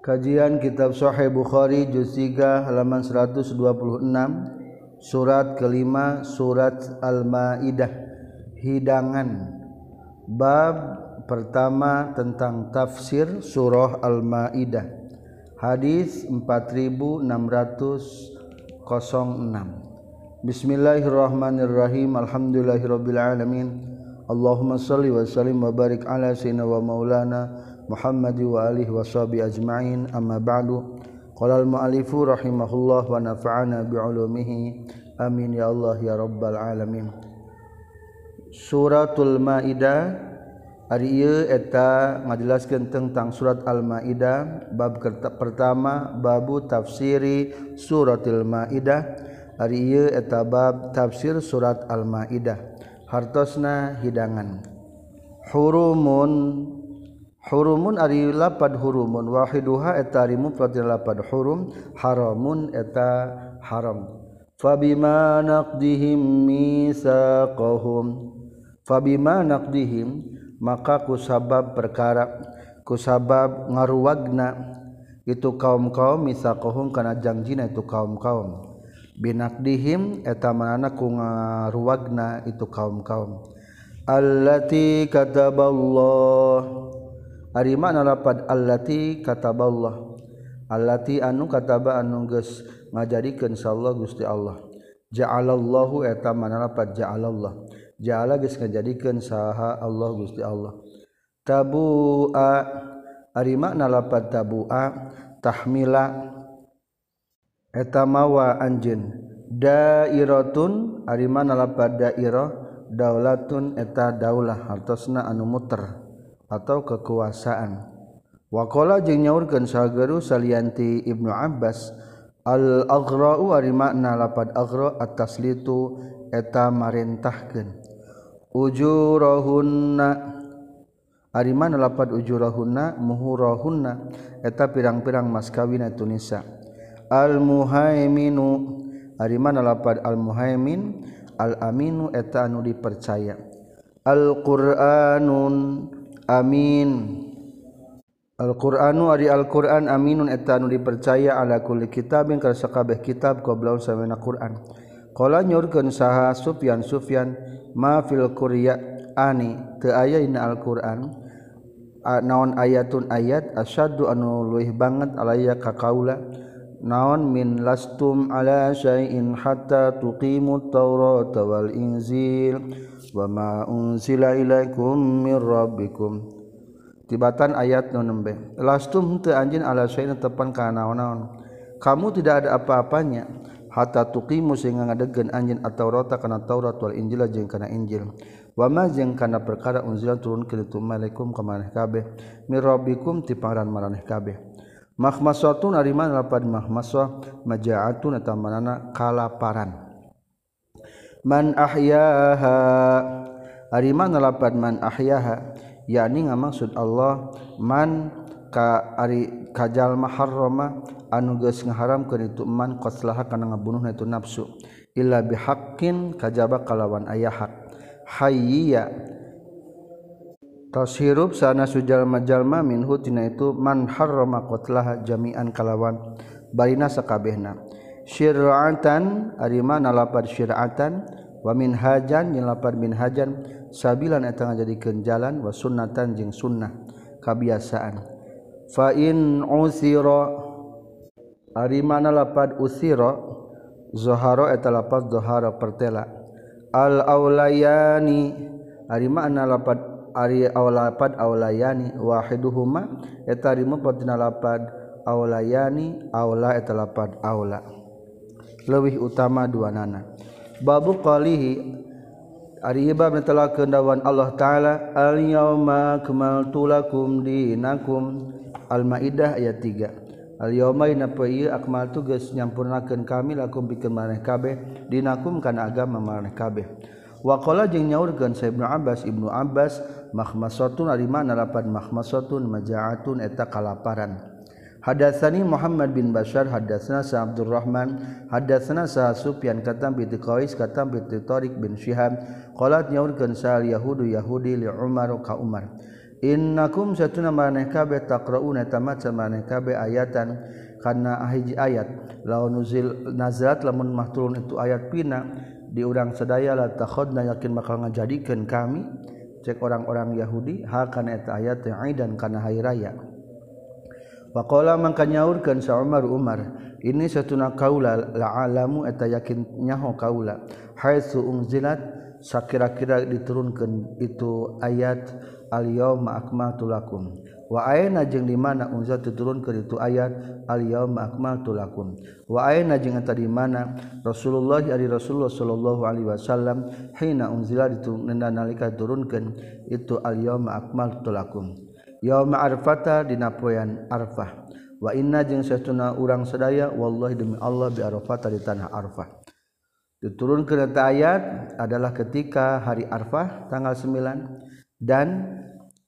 Kajian Kitab Sahih Bukhari juz 3 halaman 126 surat kelima surat Al-Maidah. Hidangan. Bab pertama tentang tafsir surah Al-Maidah. Hadis 4606 Bismillahirrahmanirrahim. Alhamdulillahirabbil alamin. Allahumma shalli wa sallim wa barik ala sayyidina wa maulana Muhammad wa alihi washabi ajma'in. Amma ba'du. Al mu'allifu rahimahullah wa nafa'ana bi'ulumihi. Amin ya Allah ya rabbal alamin. Suratul maidah ari tentang surat al maidah bab pertama babu tafsiri suratul maidah. Ari ieu eta bab tafsir surat al maidah hartosna hidangan. Hurumun hurumun ari lapad hurumun. Wahiduha eta ari mufrad lapad hurum. Haramun eta haram. Fabima naqdihim misaqahum. Fabima naqdihim maka kusabab perkara kusabab ngaruwagna itu kaum-kaum misaqahum kana janjina itu kaum-kaum. Binaqdihim eta manana ku ngaruwagna itu kaum-kaum. Allati kataballahu Arima nalapad allati kataballah. Allati anu kataba anu geus ngajadikeun insyaallah Gusti Allah. Ja'alallahu eta manalapad ja'alallah. Ja'ala geus ngajadikeun saha Allah Gusti Allah. Tabu'a. Makna nalapad tabu'a. Tahmila. Eta mawa anjeun. Dairatun arima nalapad dairah. Daulatun eta daulah. Hartosna anu muter. atau kekuasaan. Wakola jeung nyaurkeun sageru salianti Ibnu Abbas al-aghra'u ari makna lapad aghra at-taslitu eta marintahkeun. Ujurahunna ari mana lapad ujurahunna? Muhurahunna eta pirang-pirang maskawina tunisa al-muhaiminu ari mana lapad al-muhaimin? Al-aminu eta anu dipercaya. Al-qur'anun amin. Alquranu ari Alquran aminun etanu dipercaya ala kulli kitabin ka sakabeh kitab qabla samana Quran. Qala nyurkeun saha Sufyan Sufyan ma fil ani teu aya dina Alquran naon ayatun ayat? Asyaddu anu luih banget alaya ka kaula naon min lastum ala syai'in hatta tuqimut taurata wal inzil wama unzila ilaikum mir rabbikum. Tibatan ayat nu nembe. Lastum teu anjeun ala syai'in tepan ka naon-naon. Kamu tidak ada apa-apanya. Hatta tuqimu sehingga ngadegkeun anjeun at-taurata kana taurat wal injila jeung kana injil. Wama jeung kana perkara unzila turun ka tu malaikum ka maneh kabeh. Mir rabbikum ti pangaran maraneh kabeh. Mahmasatun ari mana lapad mahmasah majaatun atamanana kalaparan. man ahyaha. Ari mana lapan man ahyaha yakni ngamaksud Allah man ka ari kajal maharrama anu geus ngaharamkeun itu man qatlaha kana ngabunuhna itu nafsu illa bihaqqin kajaba kalawan aya hak. Hayya. Tos sana sujalma jalma minhu tina itu man harrama qatlaha jami'an kalawan barina sakabehna. syiratan arima nalapar syiratan wa min hajan nyelapar min hajan sabilan eta ngajadikeun jalan wa sunnatan jeung sunnah kabiasaan fa in usira ari mana lapad usira zahara eta lapad zahara pertela. Al aulayani ari mana lapad ari aulapad aulayani wahiduhuma eta ari mepad lapad aulayani aula eta lapad aula. lebih utama dua nana. Babu qalihi Ari ibab telah kendawan Allah Ta'ala Al-yawma kemaltu lakum dinakum. Al-Ma'idah ayat 3 Al-yawma ina payu akmal tugas nyampurnakan kami lakum bikin maneh kabeh Dinakum kana agama maneh kabeh. Wa qala jeung nyaurkeun Sa Ibnu Abbas Ibnu Abbas makhmasatun ari mana lapan makhmasatun maja'atun eta kalaparan. Hadatsani Muhammad bin Bashar hadatsana Sa Abdurrahman hadatsana Sa Sufyan katam bi Qais katam bi Tariq bin Syihab qalat nyaurkeun sal Yahudu Yahudi li Umar ka Umar. Innakum satuna maneh kabeh taqrauna tamat maneh kabeh ayatan kana hiji ayat. Laun nuzil nazalat lamun mah turun itu ayat pina di urang sadaya la takhadna yakin bakal ngajadikeun kami cek orang-orang Yahudi hal kana eta ayat aidan kana hari raya Pakola mangka nyaurkan sa Umar Umar ini satuna kaula la alamu eta yakin nyaho kaula. Haitsu unzilat sakira-kira diturunkan itu ayat al yauma akmaltu lakum. Wa aina jeung di mana unzat diturunkeun itu ayat al yauma akmaltu lakum. Wa aina jeung eta di mana Rasulullah ari Rasulullah sallallahu alaihi wasallam hina unzila diturunkeun nalika turunkeun itu al yauma akmaltu lakum. Yauma arfata dina poean arfah wa inna jeung satuna urang sadaya wallahi demi Allah bi arfata di tanah arfah diturunkeun eta ayat adalah ketika hari arfah tanggal 9 dan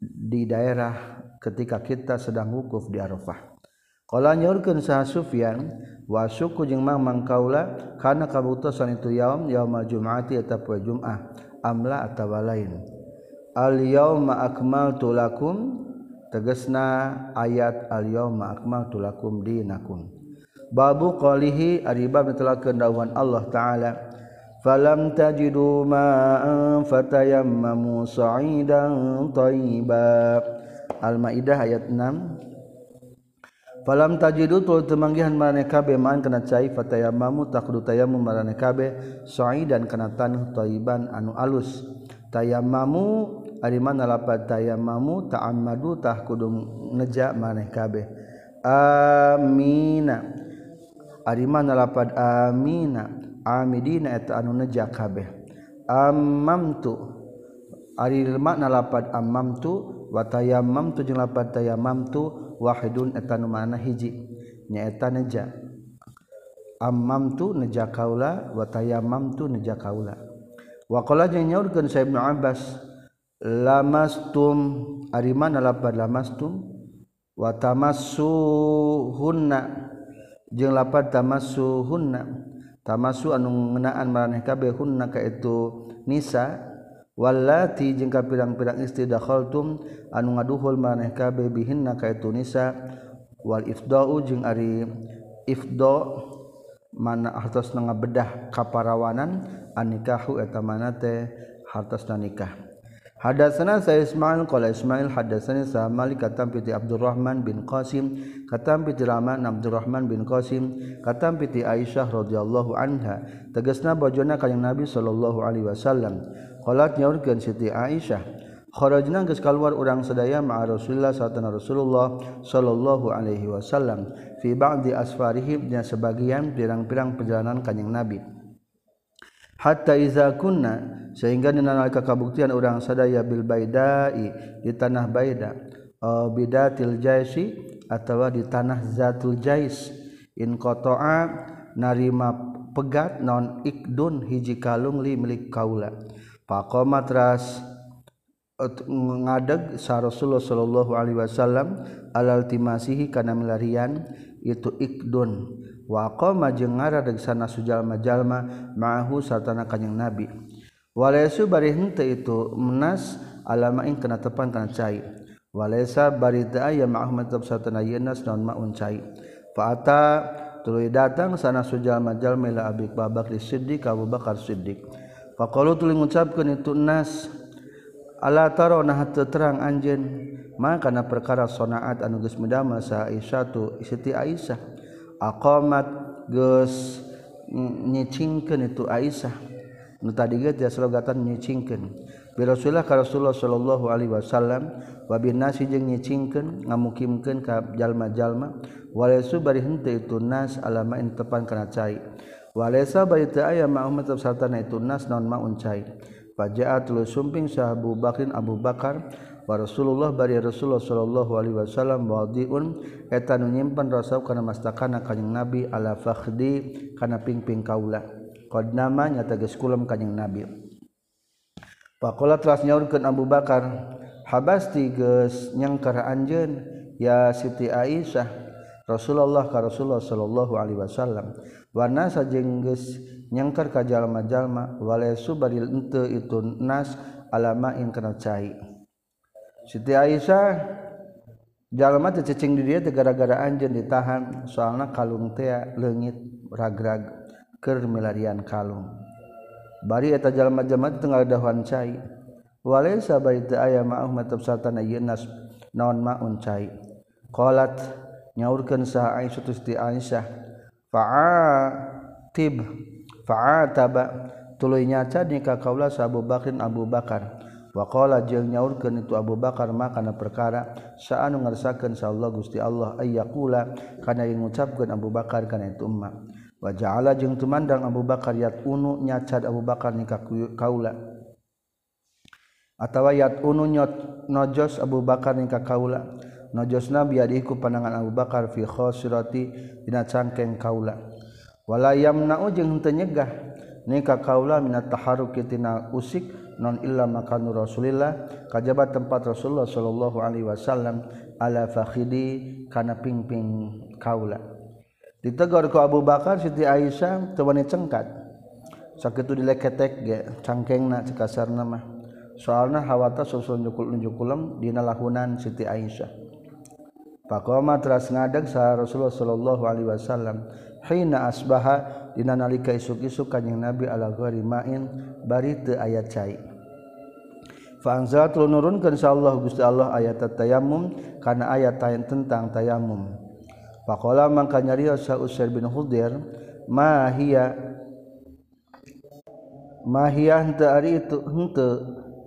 di daerah ketika kita sedang wukuf di Arafah. Qala nyaurkeun Sah Sufyan wa suku jeung mang mangkaula kana kabutusan itu yaum yaumal jum'ati eta poe Jumat amla atawa lain. Al yauma akmaltu lakum tegesna ayat al-yauma akmaltu lakum dinakum. Babu qalihi ariba mitlakeun dawuhan Allah taala. Falam tajidu ma'an fatayammamu sa'idan thayyiba Al-Maidah ayat 6 Falam tajidu tul temanggihan marane kabe man kana cai fatayammamu taqdu tayammum marane kabe sa'idan kana tanah thayyiban anu alus. Tayammamu mana lapat taya ta'ammadu ta'amadu tah kudu ngeja maneh kabeh. Amina. Ari mana lapat amina. Amidina eta anu neja kabeh. Amamtu ari makna lapat amamtu wa tayammamtu jeung lapat tayammamtu wahidun eta anu mana hiji. Nyaeta neja amamtu neja kaula wa tayammamtu neja kaula. Wa qala jeung nyaurkeun sa Ibnu Abbas lamastum ari mana lapad lamastum? Wa tamassuhunna. Jeung lapad tamassuhunna. Tamassu anu ngeunaan maraneh kabeh hunna ka itu nisa. Wallati jeung ka pirang-pirang istri dakhaltum anu ngaduhul maraneh kabeh bihinna ka itu nisa. Wal ifdau jeung ari ifda mana hartos ngabedah kaparawanan anikahu eta mana teh hartos nikah. Hadatsana sa Ismail qala Ismail hadatsani sa Malik katam piti Abdurrahman bin Qasim katam piti Rahman Abdurrahman bin Qasim katam piti Aisyah radhiyallahu anha. Tegasna bojona kanjing Nabi sallallahu alaihi wasallam. Qalat nyaurkeun Siti Aisyah kharajna geus kaluar urang sadaya ma'a Rasulullah satana Rasulullah sallallahu alaihi wasallam fi ba'di asfarihim nya sebagian pirang-pirang perjalanan kanjing Nabi hatta iza kunna sehingga dinalika kabuktian orang sadaya bil baidai di tanah baida. Bidatil jaisi atau di tanah zatul jais. In qata'a narima pegat non ikdun hiji kalung li milik kaula. Faqama tras ngadeg sa Rasulullah sallallahu alaihi wasallam alal timasihi kana melarian itu ikdun wa qama jeung ngaradeg sana sujalma-jalma ma'ahu satana kanjing nabi Walesu bari hente itu menas alamain kena tepan kana cai. Walesa bari teu aya ma'ahmad tab satana yenas naon maun cai. Fa'ata tuluy datang sana sujal majal mela Abi Bakar Siddiq Abu Bakar Siddiq. Faqalu tuluy ngucapkeun itu nas ala taro nah terang anjeun ma kana perkara sonaat anu geus midamel sa Aisyah tu Siti Aisyah. aqamat geus nyicingkeun itu Aisyah. Nu tadi ge selogatan nyicingkeun. Bi Rasulullah ka Rasulullah sallallahu alaihi wasallam wa bin nasi jeung nyicingkeun ngamukimkeun ka jalma-jalma. Walaysu bari henteu itu nas alama in tepan kana cai. Walaysa bari teu aya ma'um tetep sartana itu nas naon maun cai. Fajaat lu sumping sahabu Bakrin Abu Bakar wa Rasulullah bari Rasulullah sallallahu alaihi wasallam wadiun eta nu nyimpen rasab kana mastakana kanjing Nabi ala fakhdi kana pingping kaula. Qad nama nyata geus kulam kanjing Nabi. Pakola telah nyaurkeun Abu Bakar habasti geus nyangkar anjeun ya Siti Aisyah Rasulullah ka Rasulullah sallallahu alaihi wasallam warna sajeng geus nyangkar ka jalma-jalma wala subaril itu nas alama in kana cai. Siti Aisyah jalma teh cicing di dia teh gara-gara anjeun ditahan soalna kalung teh leungit ragrag keur milarian kalung. Bari eta jalma-jalma tengah dahuan cai. Walaysa baita aya ma'ah matab satana yunas naon ma'un cai. Qalat nyaurkeun sa Aisyah tusti Aisyah fa'atib fa'ataba tuluy nyaca ni ka kaula Abu Bakrin Abu Bakar. waqa jeung nyaurkan itu Abu Bakar makana perkara saat ngersakan Allah gusti Allah ayakula karena yang mengucapkan Abu Bakar karena itu emmak wajah Allah jeung tumandang Abu Bakar yat unu nyacad Abu Bakar nikah kaula. Atau yat unu nyot nojos Abu Bakar nikah kaula. Nojos nabi adiku pandangan Abu Bakar fi khosirati dina cangkeng kaula. Wala nau jeung teu nyegah nikah kaula minat taharukitina usik non illa makanu Rasulillah. Kajabat tempat Rasulullah sallallahu alaihi wasallam ala fakhidi kana pingping kaula. Ditegur ku Abu Bakar Siti Aisyah teu wani cengkat. Sakitu dileketek ge cangkengna cekasarna mah. Soalna hawata susul nyukul nyukulem dina lahunan Siti Aisyah. Pakoma teras ngadeg sa Rasulullah sallallahu alaihi wasallam hina asbaha dina nalika isuk-isuk kanjing Nabi ala ghairi main bari teu aya cai. Faanzalatul nurunkeun insyaallah Gusti Allah ayat tayammum kana ayat tayan tentang tayammum. Faqala mangka nyarios sa Usair bin Hudair ma hiya ma hiya henteu ari itu henteu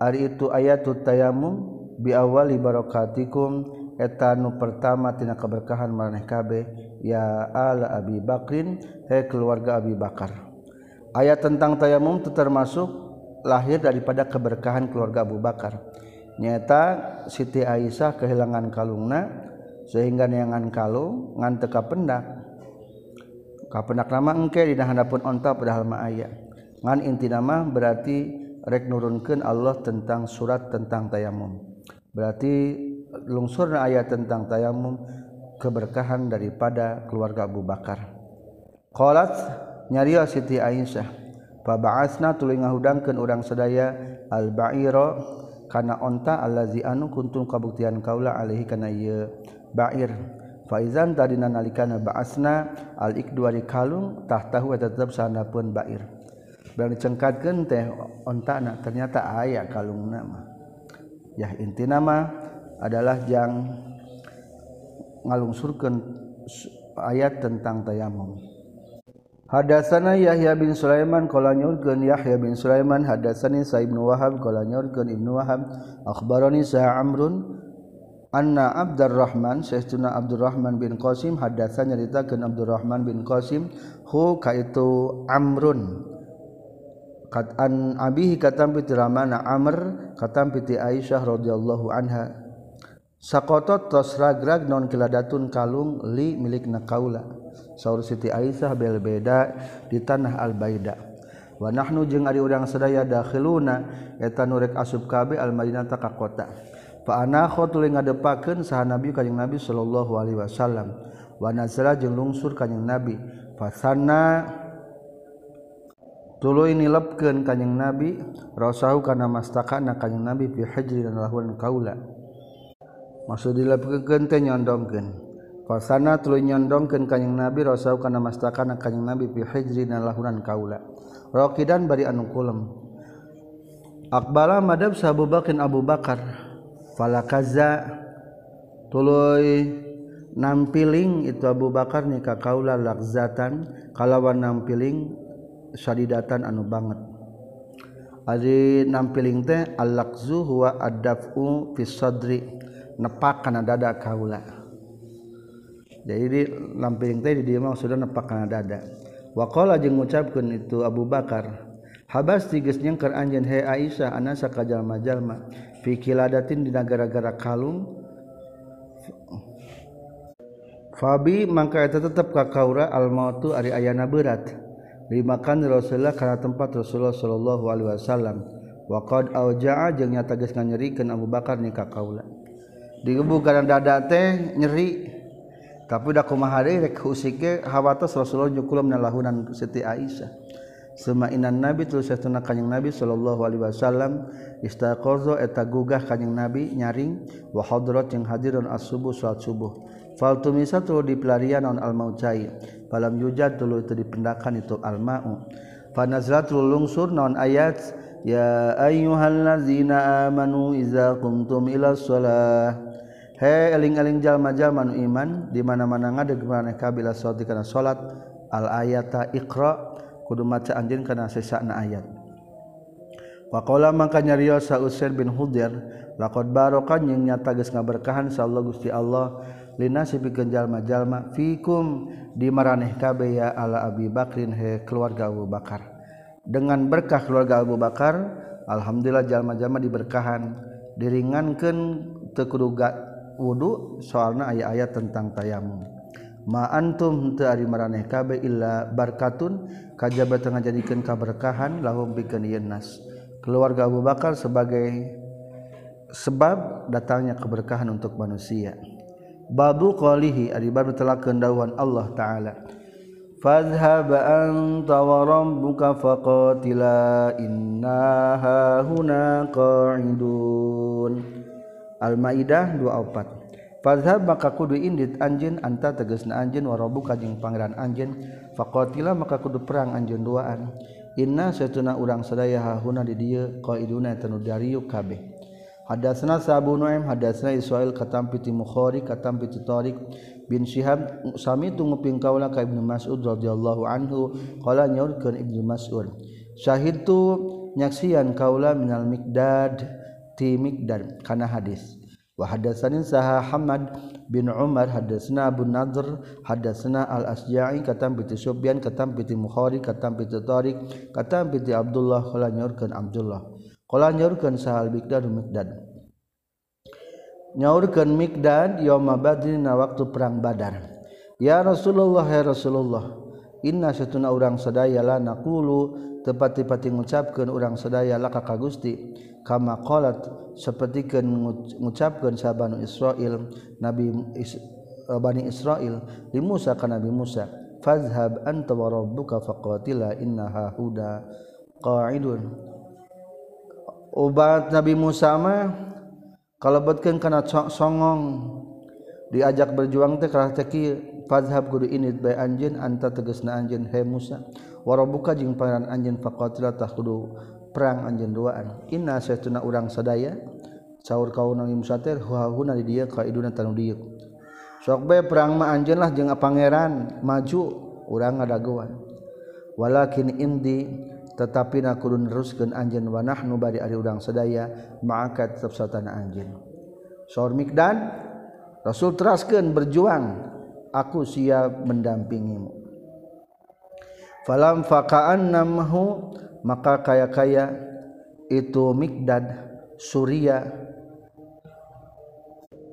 ari itu ayatut tayammum bi awali barakatikum eta nu pertama tina keberkahan maraneh kabeh ya ala Abi Bakrin he keluarga Abi Bakar. Ayat tentang tayammum itu termasuk lahir daripada keberkahan keluarga Abu Bakar. Nyata Siti Aisyah kehilangan kalungna sehingga neangan kalung ngan teka pendak. Kapendak nama engke di handapun onta padahal ma aya. Ngan inti nama berarti rek nurunkan Allah tentang surat tentang tayamum. Berarti lungsurna ayat tentang tayamum keberkahan daripada keluarga Abu Bakar. Qalat nyarios Siti Aisyah. Pabaasna tuluy ngahudangkeun urang sadaya al-ba'ira kana onta allazi anu kuntum kabuktian kaula alaihi kana ieu ba'ir. Faizan tadina nalikana ba'asna al-ikdu ari kalung tahtahu eta tetep sanapeun ba'ir. Bang dicengkatkeun teh ontana ternyata aya kalung nama. Yah inti nama adalah jang ngalungsurkeun ayat tentang tayamum. Hadasana Yahya bin Sulaiman qala nyurkeun Yahya bin Sulaiman hadasani Sa ibnu Wahab qala nyurkeun Ibnu Wahab akhbarani Sa Amrun anna Abdurrahman Sayyidina Abdurrahman bin Qasim hadasa nyaritakeun Abdurrahman bin Qasim hu kaitu Amrun. Kat an abihi katam piti ramana Amr katam piti Aisyah radhiyallahu anha sakotot tos ragrag non kiladatun kalung li milik nakaula saur Siti Aisyah bel beda di tanah al-baida. Wa nahnu jeung ari urang sadaya dakhiluna eta nurek asub kabe al-madinata ka kota. Fa ana khatul ngadepakeun saha nabi kanjing nabi sallallahu alaihi wasallam. Wa nazala jeung lungsur kanjing nabi. Fasanna tuluy nilepkeun kanjing nabi rasahu kana mastaka na kanjing nabi fi hijri dan lahun kaula. maksud dilapkeun nyondongkeun. Fasana tuluy nyondongkeun ka kanjing nabi rasau kana mastakan kanjing nabi fi hijri lahunan kaula. Raqidan bari anu kulem. Aqbala madab sahabu bakin abu bakar. Falakaza tuluy nampiling itu Abu Bakar ni ka kaula lakzatan kalawan nampiling sadidatan anu banget. Ari nampiling teh al-laqzu huwa ad-daf'u fi sadri nepak kana dada kaula. Jadi lampiring teh di dieu mah sudah nepak kana dada. Wa qala jeung ngucapkeun itu Abu Bakar habas geus nyengker anjeun he Aisyah anasa ka jalma-jalma fi kiladatin dina gara-gara kalung. Fabi mangka eta tetep ka kaura al mautu ari ayana berat. Dimakan Rasulullah karena tempat Rasulullah sallallahu alaihi wasallam. Waqad auja'a jeung nyata geus nganyerikeun Abu Bakar ni ka kaula. digebu karena dada teh nyeri. Tapi udah kumahari rek usike hawatos Rasulullah nyukul mina lahunan Siti Aisyah. Suma inan Nabi tuluy satuna Nabi sallallahu alaihi wasallam istaqaza eta gugah kanyang Nabi nyaring wa hadrat jeung hadirun as-subuh salat subuh. Faltumisa di pelarian non al-maucai falam yujad tulu itu dipendakan itu al-ma'u. Fanazlat lungsur non ayat ya ayyuhallazina amanu iza qumtum ila shalah. he eling-eling jalma-jalma nu iman di mana-mana ngadeg maneka bila salat kana salat al ayata iqra kudu maca anjeun kana sesana ayat Pakola maka nyariyo sa Usain bin Hudir lakot barokan yang nyata geus ngaberkahan sa Allah Gusti Allah linasi pikeun jalma-jalma fikum di maraneh kabeh ya ala Abi Bakrin he keluarga Abu Bakar. Dengan berkah keluarga Abu Bakar, alhamdulillah jalma-jalma diberkahan, diringankeun teu kudu wudu soalna ayat-ayat tentang tayamum ma antum teu ari maraneh kabeh illa barkatun kajaba tengah jadikan keberkahan lahum bikeun ieu keluarga Abu Bakar sebagai sebab datangnya keberkahan untuk manusia. Babu qalihi ari baru telah kehendawan Allah taala. Anta wa rabbuka faqatila inna huna qa'idun Al-maidah 24 Fadhhab maka kudu indit anjeun anta tegasna anjeun warabu kajing pangeran anjeun. Faqatila maka kudu perang anjeun duaan. Inna satuna urang sadaya hahuna di dieu qaiduna tanu dariu kabeh. Hadatsna Sabu Nuaim hadatsna Ismail katam piti Mukhari katam piti Tariq bin Syihab sami tu nguping kaula ka Ibnu Mas'ud radhiyallahu anhu qala nyaurkeun Ibnu Mas'ud Syahid tu nyaksian kaula minal Miqdad. ti Miqdar kana hadis. Wa hadatsani saha Hamad bin Umar hadatsna Abu Nadr hadatsna Al Asja'i katam bi Subyan katam bi Mukhari katam bi Tariq katam bi Abdullah qala nyorkeun Abdullah. Qala nyorkeun saha Al Miqdar Miqdad nyaurkeun Miqdad yauma Badrin na waktu perang Badar. Ya Rasulullah ya Rasulullah inna satuna urang sadaya la naqulu tepat tepat ngucapkeun urang sadaya laka ka Gusti. kama qalat sapertikeun ngucapkeun sa Banu Israil Nabi Is, eh, Bani Israil li Musa ka Nabi Musa fazhab anta wa rabbuka faqatila innaha huda qa'idun. Ubat Nabi Musa mah kalebetkeun kana songong diajak berjuang teh karena teki fazhab kudu ini bae anjeun anta tegasna anjeun he Musa wa rabbuka jeung pangeran anjeun faqatila tah kudu perang anjen duaan. Inna saytuna urang sadaya caur kauna nang musatir huahuna di dia qaiduna tanu dieu. Sok bae perang mah anjeun lah jeung pangeran maju urang ngadagoan. Walakin indi tetapi na kudu neruskeun anjeun wa nahnu bari ari urang sadaya ma'aka tetep satana anjeun. Saur mikdan rasul teraskeun berjuang aku siap mendampingimu. Falam faqa'annamhu maka kaya-kaya itu Midad Surya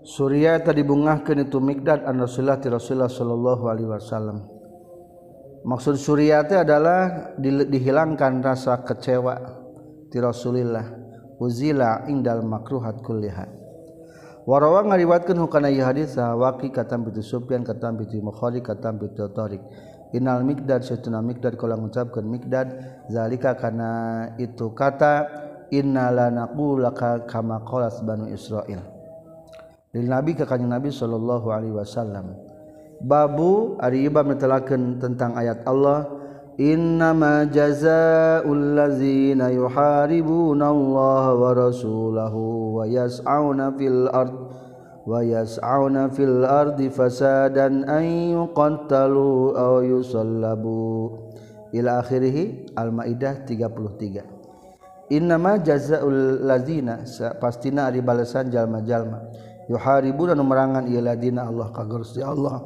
Surya tadi bungahkan itu Midad an Rasulullah Rasulullah Shallallahu Alaihi Wasallam. Maksud Suryati adalah dihilangkan rasa kecewa di Rasulillah uzila indal makruhat kullihat warawa ngariwatkeun hukana ieu hadis waqi katam bi Sufyan katam bi Bukhari katam bi Tariq Innal Mikdad setuna Mikdad kalau mengucapkan Mikdad zalika karena itu kata innalanaqulaka kama qala Banu Israil. Lil Nabi ka kanjeng Nabi sallallahu alaihi wasallam. Babu ari ibab netelakeun tentang ayat Allah Innama jazaa'ul ladzina yuharibuna Allah wa rasulahu wa yas'auna fil ardh ويسعون في الأرض فسادا أن يقتلوا أو يصلبوا. إلى آخره Al-Maidah 33 Innama jazaul ladzina pastina ari balasan jalma-jalma. yuharibu dan merangan ieu ladina Allah ka Gusti Allah.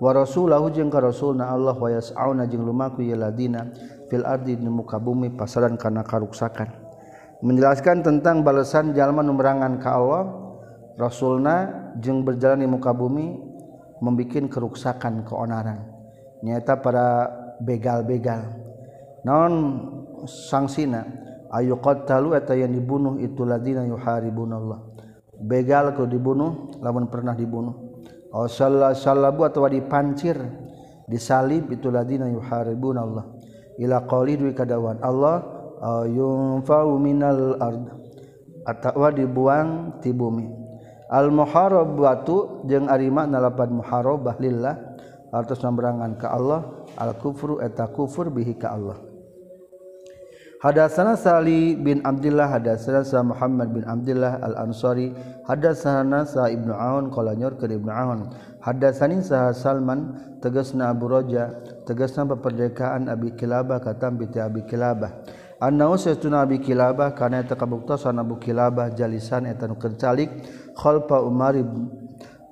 wa rasulahu jeung ka rasulna Allah wa yas'auna jeung lumaku ieu ladina fil ardi di muka bumi pasaran kana karuksakan. Menjelaskan tentang balasan jalma nu merangan ka Allah Rasulna jeung berjalan di muka bumi membikin keruksakan keonaran. Nyata para begal-begal. Non sangsina? Ayu qatalu eta yang dibunuh itu ladina yuharibunallah. Begal kalau dibunuh lamun pernah dibunuh. Oh salah salah buat atau dipancir disalib itu ladina yuharibun Allah ila qali dwi kadawan Allah yunfa'u minal ard. Atawa dibuang ti bumi almuharobatu jeung arima nalapan muharobah lillah artos nambrangan ka Allah al kufru eta kufur bihi ka Allah. Hadatsana Sali bin Abdullah hadatsana Sa Muhammad bin Abdullah Al Ansari hadatsana Sa Ibnu Aun qala nyor ke Ibnu Aun. Hadatsani Sa Salman tegasna Abu Raja tegasna peperdekaan Abi Kilabah katam bi Abi Kilabah. Kilabah karena kabuktasan Abu Kilabah jalisan etan kencalik khalfa Umar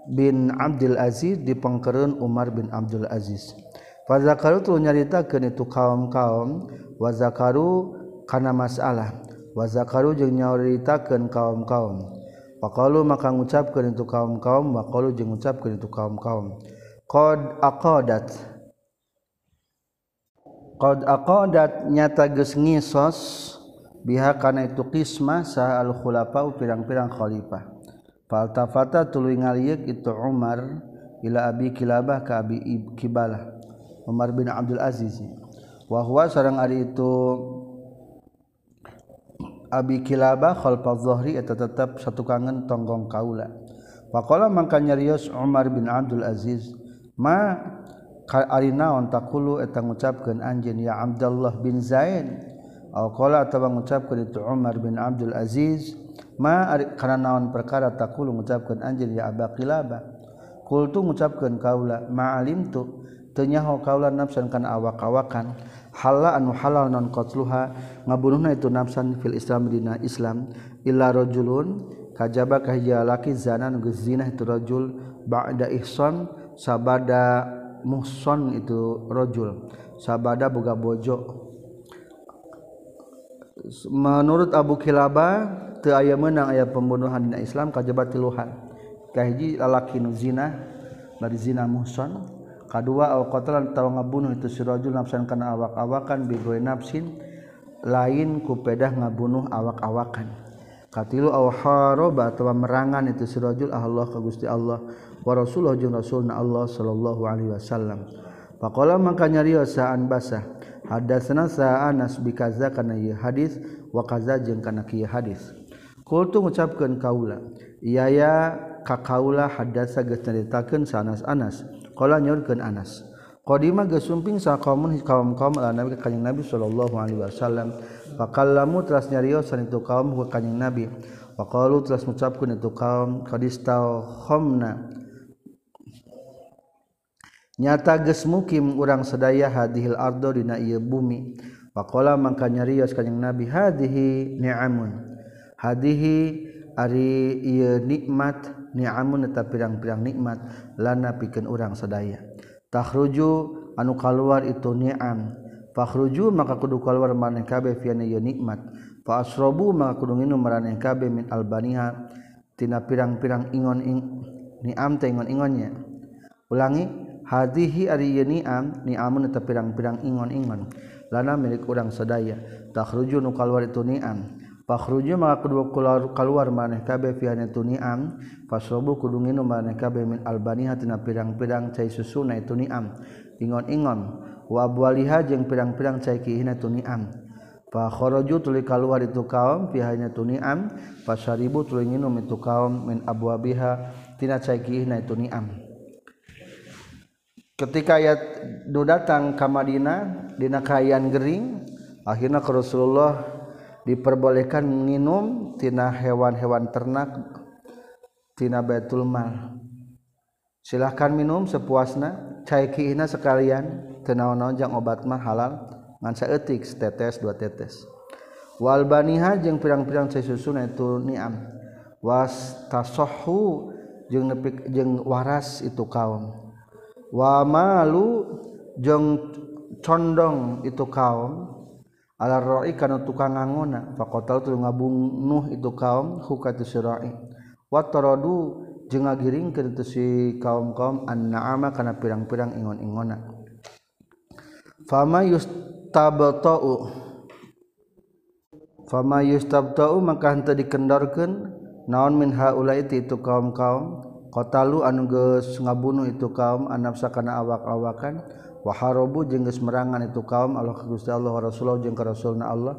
bin Abdul Aziz di pengkerun Umar bin Abdul Aziz. Fazakaru tu nyaritakeun itu kaum-kaum wazakaru kana masalah. Wazakaru jeung nyaritakeun kaum-kaum. Faqalu maka ngucapkeun itu kaum-kaum waqalu jeung ngucapkeun itu kaum-kaum. Qad aqadat qad aqadat nyata geus ngisos biha kana itu qismah sa al khulafa pirang-pirang khalifah faltafata tuluy ngalieuk itu Umar ila Abi Kilabah ka Abi Kibalah Umar bin Abdul Aziz wa huwa sareng ari itu Abi Kilabah khalfa Zuhri eta tetap satu kangen tonggong kaula. Faqala mangka nyarios Umar bin Abdul Aziz, ma ari naon takulu eta ngucapkeun anjeun ya Abdullah bin Zaid aw qala atawa ngucapkeun itu Umar bin Abdul Aziz ma kana naon perkara takulu ngucapkeun anjeun ya Aba Qilaba qultu ngucapkeun kaula ma alimtu teu nyaho kaula nafsan kana awak-awakan. Halal anu halal non qatluha ngabunuhna itu nafsan fil Islam dina Islam. Illa rajulun kajaba kahya laki zana nu geus zina itu rajul ba'da ihsan sabada muhson itu rojul sabada boga bojo. Menurut Abu Kilaba teu aya meunang aya pembunuhan dina Islam kajabat tiluhan. Kahiji lalaki nu zina bari zina muhson kadua au qatalan tawa ngabunuh itu si rajul nafsan kana awak-awakan bi nafsin lain ku pedah ngabunuh awak-awakan. Katilu aw haraba atawa merangan itu si rajul ah Allah ka Gusti Allah warsullah jeung Rasulna Allah sallallahu Alaihi Wasallam. Faqala maka nyariosaan basah ada senasaas bikaza kana hadis wakaza jeung kana kieu hadis. Kultu ngucapkeun kaula. Iya ya ka kaula hadasa geus nyaritakeun sanas Anas. Qala nyaurkeun Anas. Qadima geus sumping saqaumun kaum kaum ala nabi ka nabi sallallahu alaihi wasallam. Faqallamu teras nyariosan itu kaum ka kanjing nabi. Waqalu tras mengucapkan itu kaum kadistau khomna nyata ges mukim urang sedaya hadihil ardo dina iya bumi. Wakola maka nyarios kanyang nabi hadihi ni'amun. Hadihi ari iya nikmat ni'amun eta pirang-pirang nikmat lana pikeun urang sadaya. Takhruju anu kaluar itu ni'am. Fakhruju maka kudu kaluar maneh kabeh fiana ieu nikmat. Fa maka kudu nginum maneh kabeh min albaniha tina pirang-pirang ingon ing ni'am teh ingon-ingonnya. Ulangi hadihi ari niam niamun eta pirang-pirang ingon-ingon. Lana milik urang sadaya takhruju nu kalwar itu niam. Fakhruju maka kedua keluar keluar maneh kabeh fiana itu niam. Fasrobu kudu nginum maneh kabeh min albaniha tina pirang-pirang cai susuna itu niam. Ingon-ingon. Wa abwaliha jeung pirang-pirang cai kihina itu niam. Fa kharaju tuli kaluar itu kaum pihanya tuniam, fasaribu tuli nginum itu kaum min abwabiha tina cai kihina itu niam. ketika ayat nu datang ke Madinah dina kaayaan gering akhirnya ke Rasulullah diperbolehkan minum tina hewan-hewan ternak tina Baitul Mal. Silahkan minum sepuasna cai kiina sekalian tenaon-naon jang obat mah halal ngan saeutik setetes dua tetes. Wal baniha jeung pirang-pirang cai susun itu niam. Was tasohu jeung nepik jeung waras itu kaum. wamalu jeng condong itu kaum ala karena tukang nganguna faqatal tu ngabungnuh itu kaum hukatu sirai wa taradu jeung ngagiringkeun itu si kaum-kaum an'ama kana pirang-pirang ingon ingona fama yustabta'u fama yustabta'u maka henteu dikendorkeun naon min haula'i itu kaum-kaum? Kotalu anuges ngabunuh itu kaum anam karena awak-awakan. Waharobu jengges merangan itu kaum Allah Gusti Allah wa jeng ke Rasulna Allah.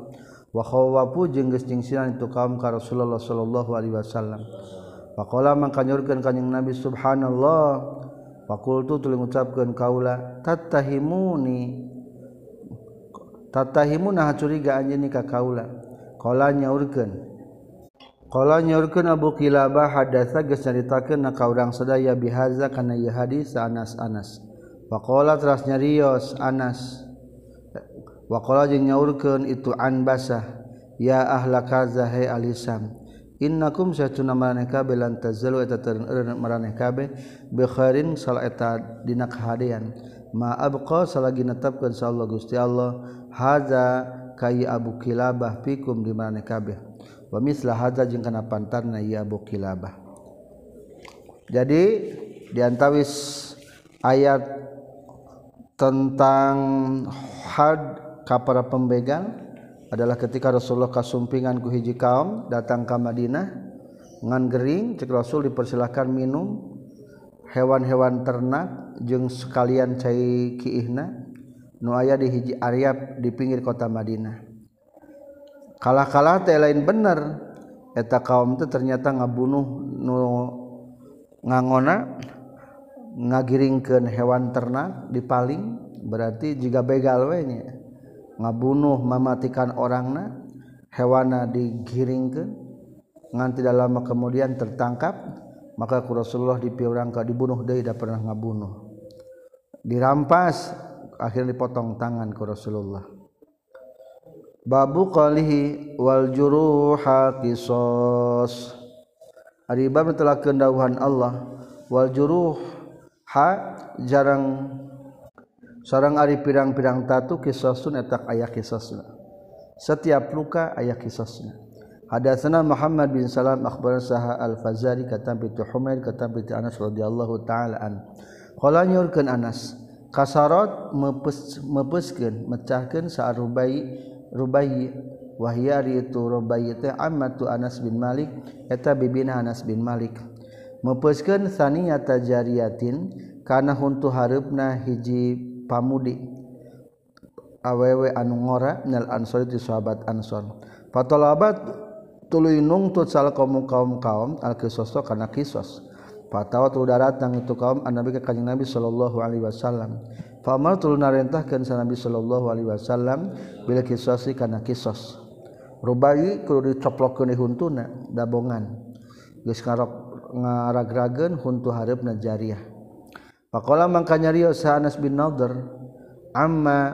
Wa khawafu jengges jingsinan itu kaum ka Rasulullah sallallahu alaihi wasallam. Pakola mangkanyurkeun kanjing Nabi subhanallah. Pakultu tuluy ngucapkeun kaula tatahimuni Tatahimu nah curiga anjeun ka kaula. Qala nyaurkeun Kala nyorkeun Abu Kilabah hadatsa geus nyaritakeun ka urang sadaya bihaza kana ieu hadis Anas Anas. Faqala teras nyarios Anas. Waqala jeung nyaurkeun itu an basah ya ahla kaza hai alisam. Innakum satuna maraneh kabeh lan tazalu eta teureun maraneh kabeh bi khairin sal eta dina kahadean. Ma abqa salagi netepkeun sa Allah Gusti Allah haza kai Abu Kilabah pikum di maraneh kabeh. Wamislah hadza jeung kana pantarna ieu Abu Kilabah. Jadi diantawis ayat tentang had ka para pembegal adalah ketika Rasulullah kasumpingan ku hiji kaum datang ke Madinah ngan gering cek Rasul dipersilahkan minum hewan-hewan ternak jeung sekalian cai kiihna nu aya di hiji aryab di pinggir kota Madinah kalah-kalah teh lain bener. Eta kaum itu ternyata ngabunuh nu ngangona ngagiringkan hewan ternak dipaling berarti jika begal wenya ngabunuh mematikan orangna hewana digiringkan nganti tidak lama kemudian tertangkap maka ku Rasulullah dipiurang ka dibunuh deui da pernah ngabunuh. Dirampas akhirnya dipotong tangan ku Rasulullah. Babu qalihi wal juruha qisas ari bab telah kendauhan Allah. Wal juruh ha jarang seorang Ari pirang-pirang tatu kisosun etak ayah kisosna setiap luka ayah kisosna Hadatsana Muhammad bin Salam akhbar saha Al-Fazari kata bitu Humair kata bitu Anas radhiyallahu taala an. Qala nyurkeun Anas kasarat mepes mepeskeun mecahkeun sa rubai wahyari itu rubai teh amat tu Anas bin Malik eta bibina Anas bin Malik. Mepeskeun saniyata jariyatin kana huntu hareupna hiji pamudi. Awewe anu ngora nal ansor itu sahabat ansor. Fatalabat tuluy nungtut sal kaum kaum kaum al kisoso kana kisos. Fatawa tu darat itu kaum an nabi ka kanjeng nabi sallallahu alaihi wasallam. Famal tulu narentahkeun sa Nabi sallallahu alaihi wasallam bil kisasi kana kisos. Rubai kudu dicoplokkeun di huntuna dabongan. Geus ngarok ngaragrageun huntu hareupna jariyah. Faqala mangka nyarios sa Anas bin Nadir amma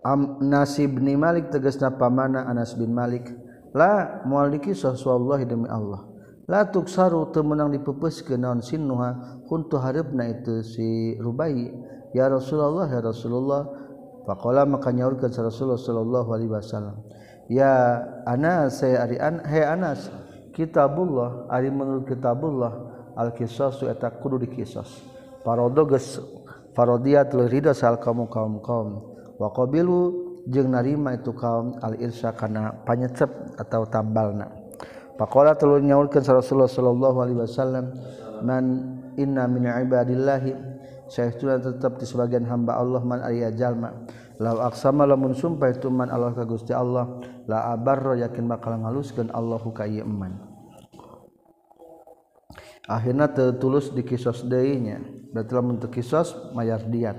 am nasib bin Malik tegasna pamana Anas bin Malik la mual dikisos wallahi demi Allah. latuk saru temenang dipupus ke naon sinnuha? Kuntu harepna itu si rubai. Ya Rasulullah ya Rasulullah. Faqala maka nyaurkeun sa Rasulullah sallallahu alaihi wasallam. Ya Anas saya ari an he Anas kitabullah ari menurut kitabullah al qisas eta kudu dikisos parodo geus parodia tuluy sal kaum kaum kaum wa qabilu jeung narima itu kaum al irsya kana panyecep atau tambalna. Pakola telu nyaulkeun Rasulullah sallallahu alaihi wasallam man inna min ibadillahi saytuna tetap di sebagian hamba Allah man ariya jalma. Law aqsama lamun sumpah itu man Allah ka Gusti Allah la abarra yakin bakal ngaluskeun Allahu ka ieu eman. Akhirnya tertulus di kisos daynya berarti untuk kisos mayar diat.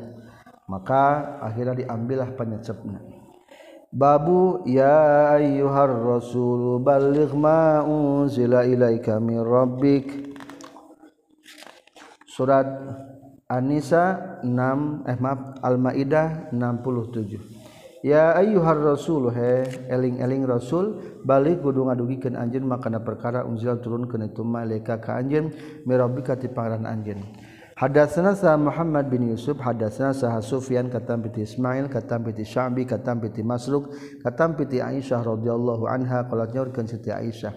Maka akhirnya diambillah penyecepnya Babu ya ayyuhar rasul balligh ma unzila ilaika min rabbik. Surat An-Nisa 6 eh maaf Al-Maidah 67 Ya ayyuhar rasul he eling-eling rasul balik kudu ngadugikeun anjeun makana perkara unzila turun kana tuma ilaika ka anjeun mi rabbika ti pangaran anjeun. Hadatsana sa Muhammad bin Yusuf, hadatsana sa Sufyan katam piti Ismail, katam piti Sya'bi, katam piti Masruq, katam piti Aisyah radhiyallahu anha qalat nyaurkeun Siti Aisyah.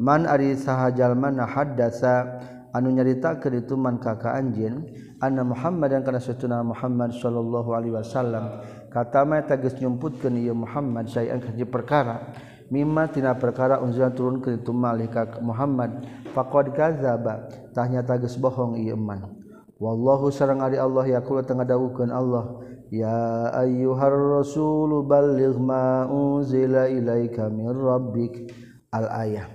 Man ari sahajal mana hadatsa anu nyaritakeun itu man kaka anjeun anna Muhammad dan kana satuna Muhammad sallallahu alaihi wasallam. Kata ma tagis nyumputkeun ieu Muhammad sayan kaji perkara. Mimma tina perkara unzila turun ke itu malaikat Muhammad. Faqad kadzaba. Tah nyata bohong ieu man. wallahu sareng ari Allah ya tengah dawuhkeun Allah. Ya ayyuhar rasulu balligh ma zila ilai kami rabbik. Al ayah.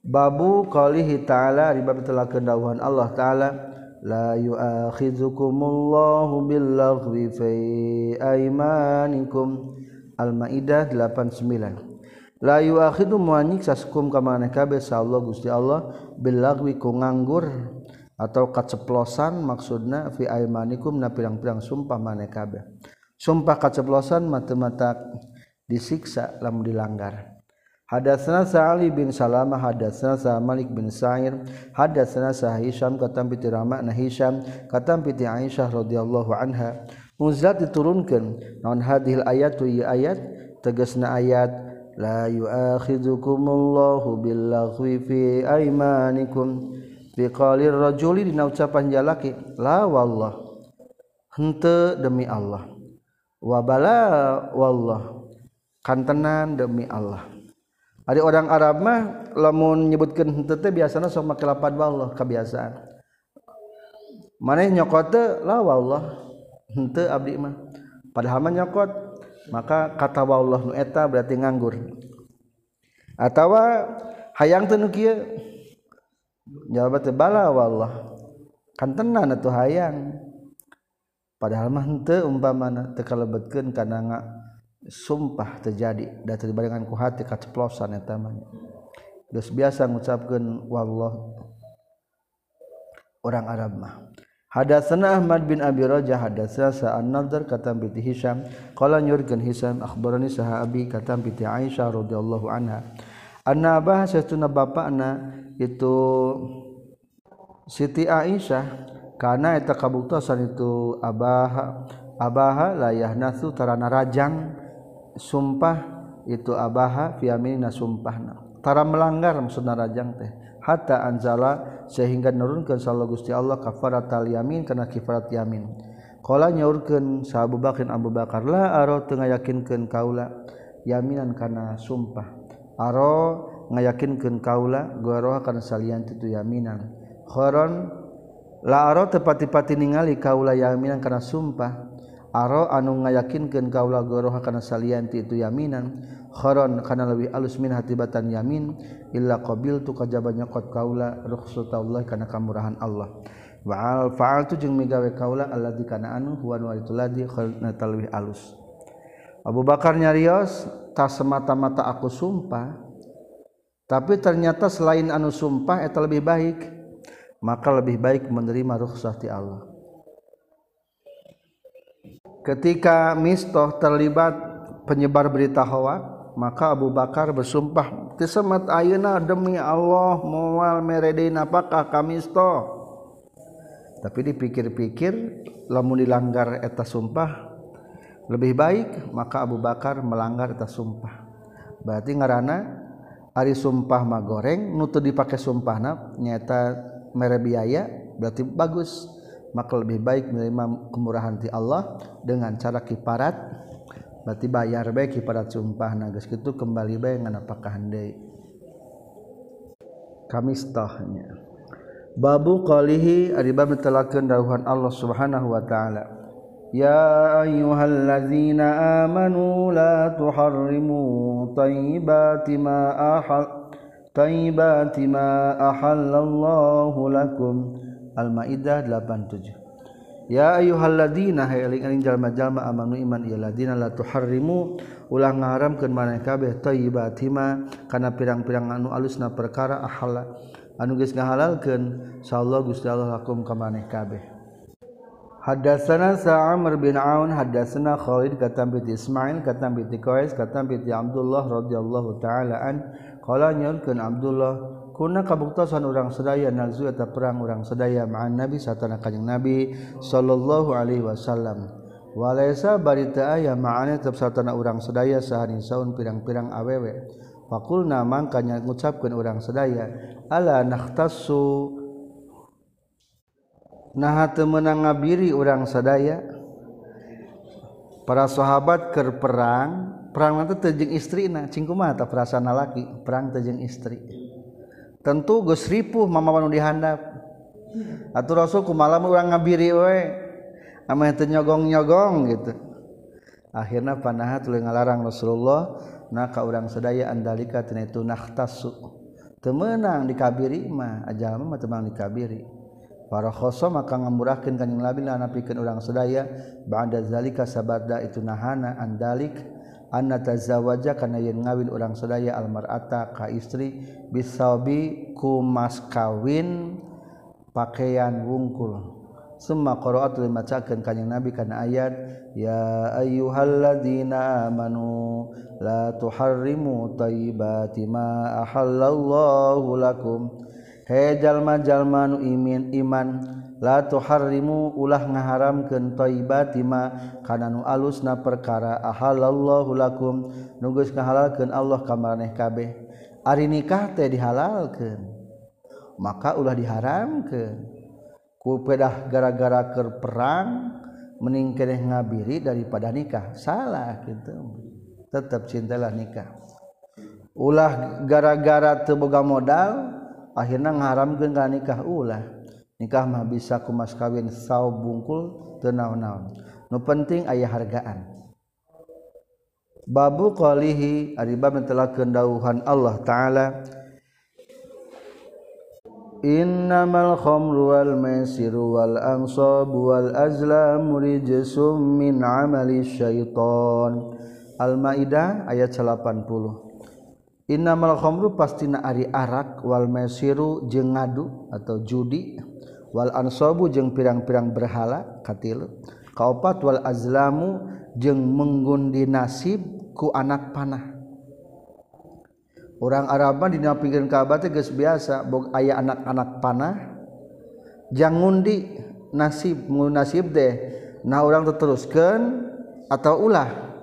Babu qalihi ta'ala riba bab kedauhan Allah taala la yu'akhidzukumullahu billaghwi fi aymanikum. Al-Maidah 89 la yu'akhidhu muanyik saskum kamana kabe sa Allah Gusti Allah billaghwi ku nganggur atau kaceplosan maksudna fi aimanikum na pirang-pirang sumpah maneh kabeh. Sumpah kaceplosan mata-mata disiksa lamun dilanggar. Hadatsana Sa'ali bin Salama hadatsana Sa Malik bin Sa'ir hadatsana Sa Hisham katam piti Rama na Hisham katam piti Aisyah radhiyallahu anha. Muzlat diturunkan non hadil hadhil ayatu ayat? Tegasna ayat la yu'akhidzukumullahu billaghwi fi aimanikum biqalir rajuli dina ucapan jalaki la wallah. Hente demi Allah. Wa bala wallah. Kantenan demi Allah. Ada orang Arab mah lamun nyebutkan hente teh biasana sok make lapan wallah kebiasaan maneh nyokote la wallah. Hente abdi mah. Padahal mah nyokot maka kata wallah nu eta berarti nganggur. Atawa hayang teu nu kieu jawab bala wallah. Kan tenan atuh hayang. Padahal mah henteu umpamana teu kalebetkeun kana sumpah terjadi da terbarengan ku hati kaceplosan eta mah geus biasa ngucapkeun wallah. Orang Arab mah Hadatsana Ahmad bin Abi Rajah hadatsana Sa'an Nadhr katam bi Hisham. Qala nyurkeun Hisham akhbarani sahabi katam bi Aisyah radhiyallahu anha. Anna Abah sesuna bapakna itu Siti Aisyah karena eta kabuktosan itu Abah Abaha layah nasu tarana rajang sumpah itu Abaha fiamina sumpahna. Tara melanggar maksudna rajang teh. Hatta anzala sehingga nurunkeun sallallahu Gusti Allah kafarat yamin kana kifarat yamin. Qala nyaurkeun sa Abu Bakar Abu Bakar la aro teu ngayakinkeun kaula yaminan kana sumpah. aro ngayakinkeun kaula goroha kana salian tu yaminan. Khoron la aro tepati-pati ningali kaula yaminan kana sumpah. Aro anu ngayakinkeun kaula goroha kana salian itu yaminan. Khoron kana leuwih alus min hatibatan yamin. Illa qabiltu kajabanya qad kaula rukhsatullah kana kamurahan Allah. Wa'al fa'altu jeung migawe kaula alladzi kana anu huwa walitul ladzi khalna talwi alus. Abu Bakar nyarios tak semata-mata aku sumpah tapi ternyata selain anu sumpah eta lebih baik maka lebih baik menerima rukhsah ti Allah. Ketika mistoh terlibat penyebar berita hoak maka Abu Bakar bersumpah tisemat ayeuna demi Allah moal meredein apakah kami sto tapi dipikir-pikir lamun dilanggar eta sumpah lebih baik maka Abu Bakar melanggar eta sumpah. Berarti ngarana ari sumpah mah goreng nutu dipakai sumpahna nyata mere biaya berarti bagus. Maka lebih baik menerima kemurahan ti Allah dengan cara kiparat berarti bayar baik pada sumpah nagas itu kembali ngan apakah handai. Kami stahnya babu qalihi ari bab Allah Subhanahu wa taala يا أيها الذين آمنوا لا تحرموا طيبات ما أحل طيبات ما أحل الله لكم. المائدة 87 Ya ayuhalladzina hayling jalma-jalma amanu iman ieu la tuharrimu ulah ngaharamkeun maneh kabeh thayyibatima kana pirang-pirang anu alusna perkara ahalla anu geus ngahalalkeun sallallahu Gusti Allah lakum ka maneh kabeh. Hadatsana Sa'amr bin Aun hadatsana Khalid katam bi Ismail katam bi Qais katam bi Abdullah radhiyallahu taala an qala nyurkeun Abdullah kunna kabuktasan urang sadaya nazu eta perang urang sadaya ma'an Nabi satana kanjing Nabi sallallahu alaihi wasallam. Walaisa barita aya ma'ane tetep satana urang sadaya sahani saun pirang-pirang awewe. Faqulna mangka ngucapkeun urang sadaya ala nakhtassu nah temenang ngabiri orang sadaya. Para sahabat ke perang perang nanti tejeng istri nah cingku mata perasaan laki? Perang tejeng istri. Tentu gus ripuh mama panu dihandap. Atau rasul kumalam orang ngabiri we? Ama nyogong nyogong gitu. Akhirnya panaha tuluy ngalarang Rasulullah na ka urang sadaya andalika tina itu nahtasu temenang dikabiri mah ajal mah temenang dikabiri. para khoso maka ngamurahkeun kanjing Nabi lah napikeun urang sedaya ba'da zalika sabarda itu nahana andalik anna tazawaja kana yen ngawin urang sedaya almar'ata ka istri bisabi ku mas kawin pakaian wungkul. Summa qara'at limacakeun kanjing Nabi kana ayat ya ayyuhalladzina amanu la tuharrimu tayyibati ma ahallallahu lakum. Hejallma-jalma nuimin iman la harimu ulah ngaharam ma kana nu alus na perkara ahallahhu lakum nugus ngahalalkeun Allah kamareh kabeh. Ari nikah teh dihalalkan maka ulah diharamkan kupedah gara-gara ke perang meningkeneh ngabiri daripada nikah. Salah gitu tetap cintalah nikah. Ulah gara-gara teboga modal akhirnya ngaharamkeun ka nikah ulah. Nikah mah bisa kumas kawin sau bungkul tenau naun nu penting aya hargaan. Babu qalihi ari bab mentelakeun dawuhan Allah taala. Innamal khamru wal maisiru wal ansabu wal azlamu rijsum min amali syaitan. Al-Maidah ayat 80 Innamal khamru pastina ari arak wal maisiru jeung ngadu atau judi wal ansabu jeung pirang-pirang berhala katilu kaopat wal azlamu jeung menggundi nasib ku anak panah. Orang Arab dina pinggir Ka'bah teh geus biasa bog aya anak-anak panah jang ngundi nasib ngundi nasib deh nah orang teruskan atau ulah.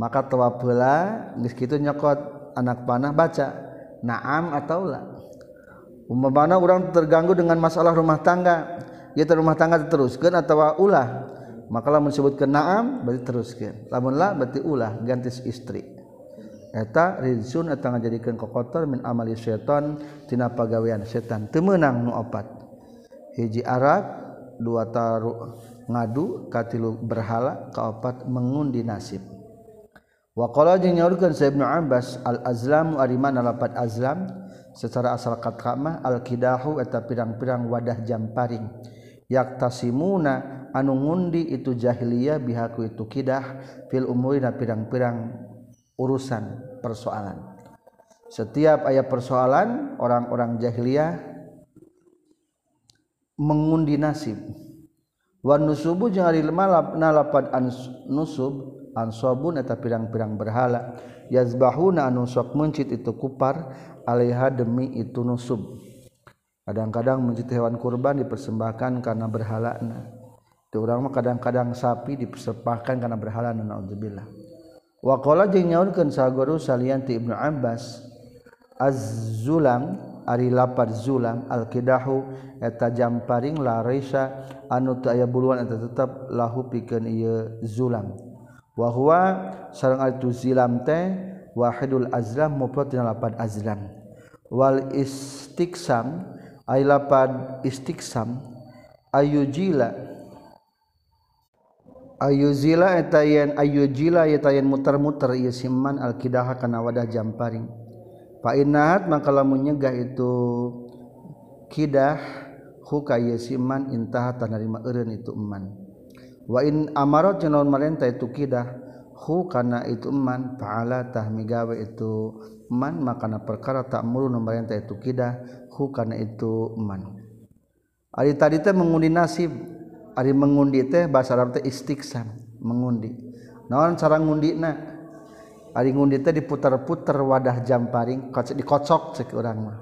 Maka tawapula geus kitu nyokot. anak panah baca. Naam atau la. Umpamana orang terganggu dengan masalah rumah tangga. Dia rumah tangga teruskan atau ulah. Maka lamun sebutkan naam berarti teruskan lamun la berarti ulah ganti istri. Eta rizun eta ngajadikeun kokotor min amali setan tina pagawean setan teu meunang nu opat. Hiji arak dua taru ngadu katilu berhala kaopat mengundi nasib. Wa qala jeung nyaurkeun sa Ibnu Abbas al azlamu ari mana lapat azlam? Secara asal kata mah al kidahu eta pirang-pirang wadah jamparing yaktasimuna anu ngundi itu jahiliyah bihaku itu kidah fil umurina pirang-pirang urusan persoalan. Setiap ayat persoalan orang-orang jahiliyah mengundi nasib. Wan nusubu jeung ari malap nalapad an nusub ansobun eta pirang-pirang berhala. Yazbahuna anu sok mencit itu kupar alaiha demi itu nusub. Kadang-kadang mencit hewan kurban dipersembahkan karena berhalana. Itu orang mah kadang-kadang sapi dipersembahkan karena berhalana naudzubillah waqala jeung nyaurkeun saguru salian ti Ibnu Abbas az-zulam ari lapar zulam al-kidahu eta jamparing larisa anu teu aya buluan eta tetep lahu pikeun ieu zulam. wahwa sarang itu zilam teh wahidul azlam mufrad dina lapad azlam. Wal istiksam ay lapad istiksam ayujila ayuzila etayen ayujila etayen muter-muter ieu siman alkidaha kana wadah jamparing fa innahat maka lamun nyegah itu kidah huka ieu siman intahat tanarima eureun itu eman. Wa in amarat cenah marenta itu kidah hu kana itu eman ta'ala tah migawe itu eman makana perkara tak mulu marenta itu kidah hu kana itu eman. Ari tadi teh mengundi nasib Ari mengundi teh bahasa Arab teh istiksan mengundi. Naon cara ngundina? Ari ngundi teh diputar-putar wadah jamparing dikocok cek urang mah.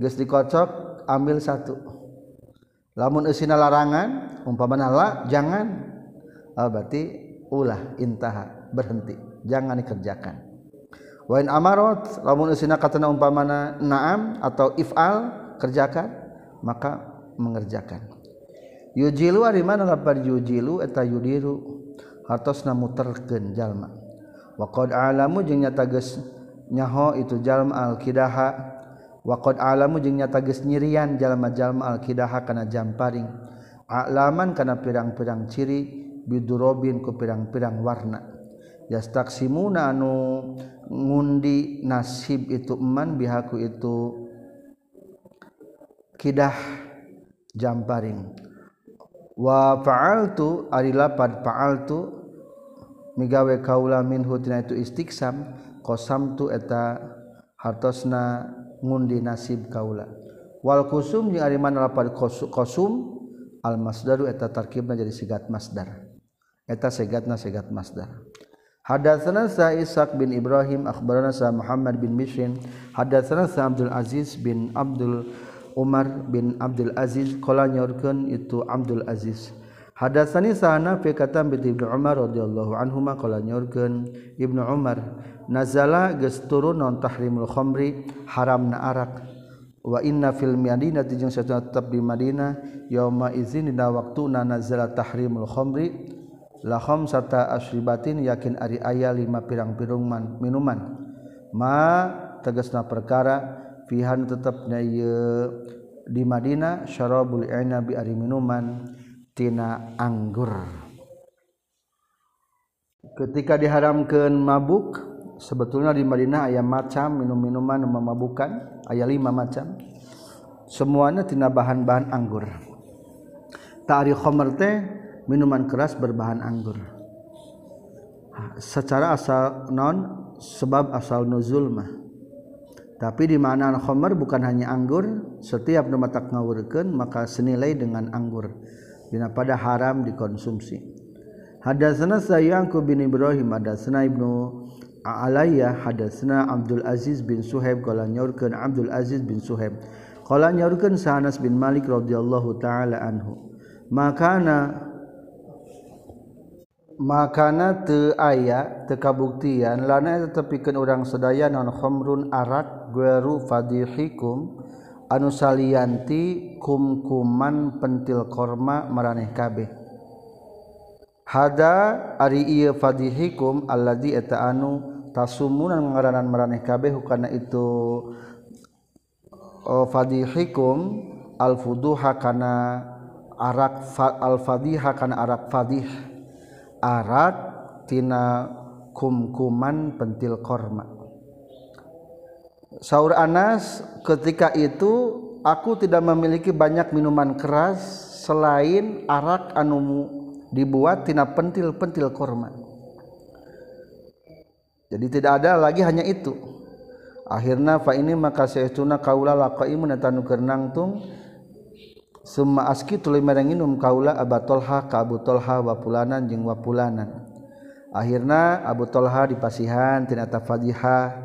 Geus dikocok ambil satu. Lamun eusina larangan umpamana la jangan oh, berarti ulah intaha berhenti. Jangan dikerjakan. Wa in amarat lamun eusina katana umpamana naam atau ifal kerjakan maka mengerjakan. Yujilu ari mana lapar yujilu eta yudiru hartosna muterkeun jalma. Wa qad alamu jeung nyata geus nyaho itu jalma al kidaha waqad alamu jeung nyata geus nyirian jalma-jalma alqidah kana jamparing alaman kana pirang-pirang ciri bidurobin ku pirang-pirang warna. Yastaksimuna anu ngundi nasib itu eman bihaku itu kidah jamparing. Wa fa'altu ari lapad fa'altu migawe kaula minhu tina itu istiqsam qasamtu eta hartosna ngundi nasib kaula. Wal kusum jeung ari mana lapad qasum al masdaru eta tarkibna jadi sigat masdar. Eta segatna segat masdar. Hadatsana sa Ishaq bin Ibrahim akhbarana sa Muhammad bin Mishrin hadatsana sa Abdul Aziz bin Abdul Umar bin Abdul Aziz. Qala nyorkeun itu Abdul Aziz. Hadatsani sana fi katam bi Ibnu Umar radhiyallahu anhuma qala nyorkeun Ibnu Umar nazala geus turun non tahrimul khamri haramna arak wa inna fil Madinah jeung satuna tetep di Madinah yauma izin dina waktuna nazala tahrimul khamri lahom serta asribatin yakin ari aya lima pirang-pirungman minuman. Ma tegasna perkara fihan tetapnya di Madinah syarabul inabi ari minuman tina anggur. Ketika diharamkan mabuk sebetulnya di Madinah ayam macam minum-minuman memabukan ayat lima macam. Semuanya tina bahan-bahan anggur. Ta'ari khomer teh minuman keras berbahan anggur. Secara asal non sebab asal nuzul mah. Tapi di mana khomer bukan hanya anggur setiap mata ngawurkeun maka senilai dengan anggur. Dina pada haram dikonsumsi. Hadatsana sayyangku bin Ibrahim hadatsana Ibnu Alayya hadatsana Abdul Aziz bin Suhaib qala nyaurkeun Abdul Aziz bin Suhaib. Qala nyaurkeun Sanas bin Malik radhiyallahu taala anhu. Makana makana te aya tekabuktian lana tepikan orang sedaya non khomrun arak gueru fadihikum anu salianti kumkuman pentil korma maraneh kabeh. Hada ari iya fadihikum alladzi eta anu tasumunan ngaranan maraneh kabeh hukana itu oh, fadihikum al fuduha kana arak al fadiha kana arak fadih. Arabtina kumkuman pentil korma. Sauur Anas ketika itu aku tidak memiliki banyak minuman keras selain arak anumu dibuattina pentil-pentil korma. Jadi tidak ada lagi hanya itu. Akhirnya Pak ini maka saya tuna kaulalangtung Summa aski tuluy merenginum kaula Abu Talha ka Abu Talha wa pulanan jeung wa pulanan. Akhirna Abu Talha dipasihan tina tafadiha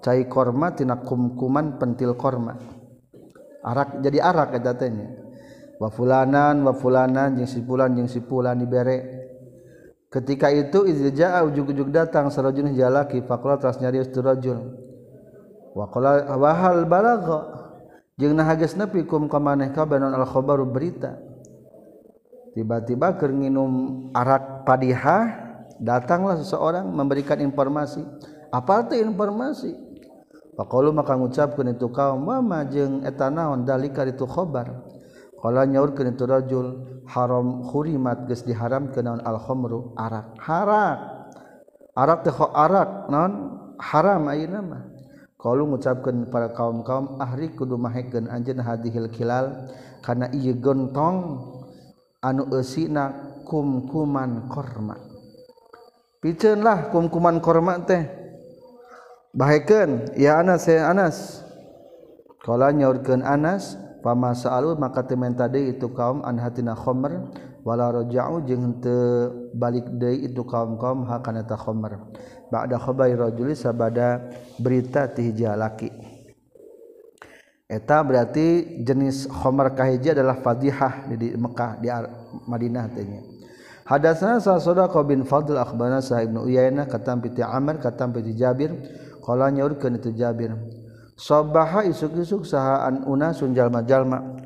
cai korma tina kumkuman pentil korma. Arak jadi arak eta tanya. Wa fulanan wa fulanan jeung si fulan jeung si fulan dibere. Ketika itu izjaa ujug-ujug datang sarojun jalaki faqala tas nyarius tu rajul. Wa qala wa hal balagha jeung nahages nepi kum kamaneh kabanon al khabaru berita. Tiba-tiba keur nginum arak padihah datanglah seseorang memberikan informasi. Apa itu informasi? Pakalu maka ngucapkeun itu kaum mama jeung eta naon dalika itu khabar? Qala nyaurkeun itu rajul haram khurimat geus diharamkeun naon al khamru arak. Harak. Arak teh arak naon haram ayeuna mah. kalau mengucapkan para kaum-kaum ahri kudu maheken anjen hadihil kilal karena iya gentong anu esina kumkuman korma. Piceun lah kumkuman korma teh. Bahekeun ya Anas saya Anas. Kalau nyaurkeun Anas pamasalu maka temen tadi itu kaum an hatina khomer wala raja'u jeung teu balik deui itu kaum-kaum hakana ta khomer. Ba'da khabari rajuli sabada berita ti hiji laki. Eta berarti jenis khamar kahiji adalah fadihah di Mekah di Madinah teh Hadatsana Sa'sadah bin Fadl akhbarana Sa Ibnu Uyainah katam piti Amr katam piti Jabir. Qala nyaurkeun itu Jabir. Sabaha isuk-isuk sahaan unasun jalma-jalma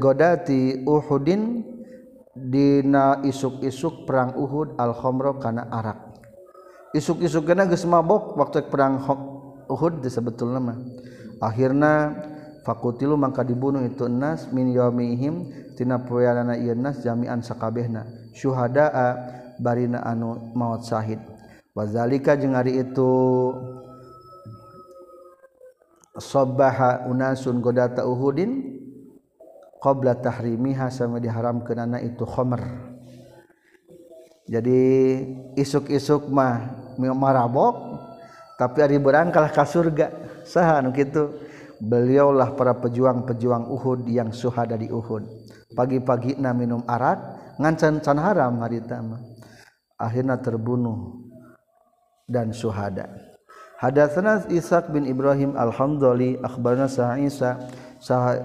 godati Uhudin dina isuk-isuk perang Uhud al-khamra kana arak isuk-isuk kena geus mabok waktu perang Uhud sebetulnya mah. Akhirna fakutilu mangka dibunuh itu enas min yaumihim tina poeanana ieu nas jami'an sakabehna. Syuhadaa barina anu maut syahid wazalika jeung ari itu sabaha unasun godata uhudin qabla tahrimiha sama diharamkeun itu khamr. jadi isuk-isuk mah marabok tapi hari berangkalah ke surga. Saha gitu kitu? Beliaulah para pejuang-pejuang Uhud yang suhada di Uhud. Pagi-pagi na minum arak ngancan can haram harita mah. Akhirnya terbunuh dan suhada. Hadatsana Ishaq bin Ibrahim Al-Hamdali akhbarana Sa'isa sah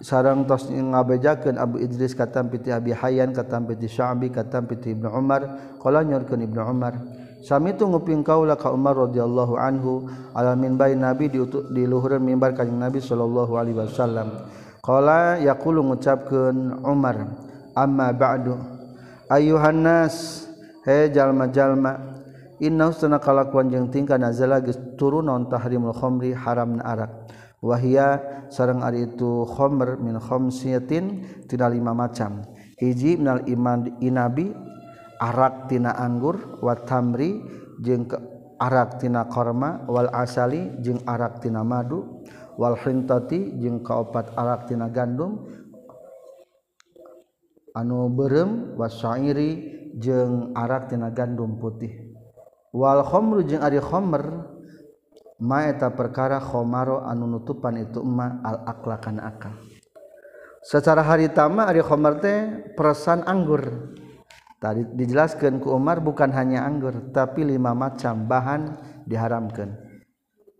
sarang tos ngabejakeun Abu Idris katam piti Abi Hayyan katam piti Sya'bi katam piti Ibnu Umar qala nyorkeun Ibnu Umar sami tu nguping kaula ka Umar radhiyallahu anhu ala minbar Nabi di di luhur mimbar kanjing Nabi sallallahu alaihi wasallam. Qala yaqulu ngucapkeun Umar amma ba'du ayuhan nas he jalma-jalma inna usna kalakuan jeung tingkah nazala geus turun non tahrimul khamri haramna arak. wahia sareng ari itu khomer min khamsiyatin tina lima macam. Hiji minal iman inabi arak tina anggur wa tamri jeung arak tina korma wal asali jeung arak tina madu wal hintati jeung kaopat arak tina gandum anu berem wasairi jeung arak tina gandum putih. Wal khomru jeung ari khomer maeta perkara khomaro anu nutupan itu emma al aklakan akal. Secara haritama ari khomar teh peresan anggur. Tadi dijelaskan ku Umar bukan hanya anggur tapi lima macam bahan diharamkan.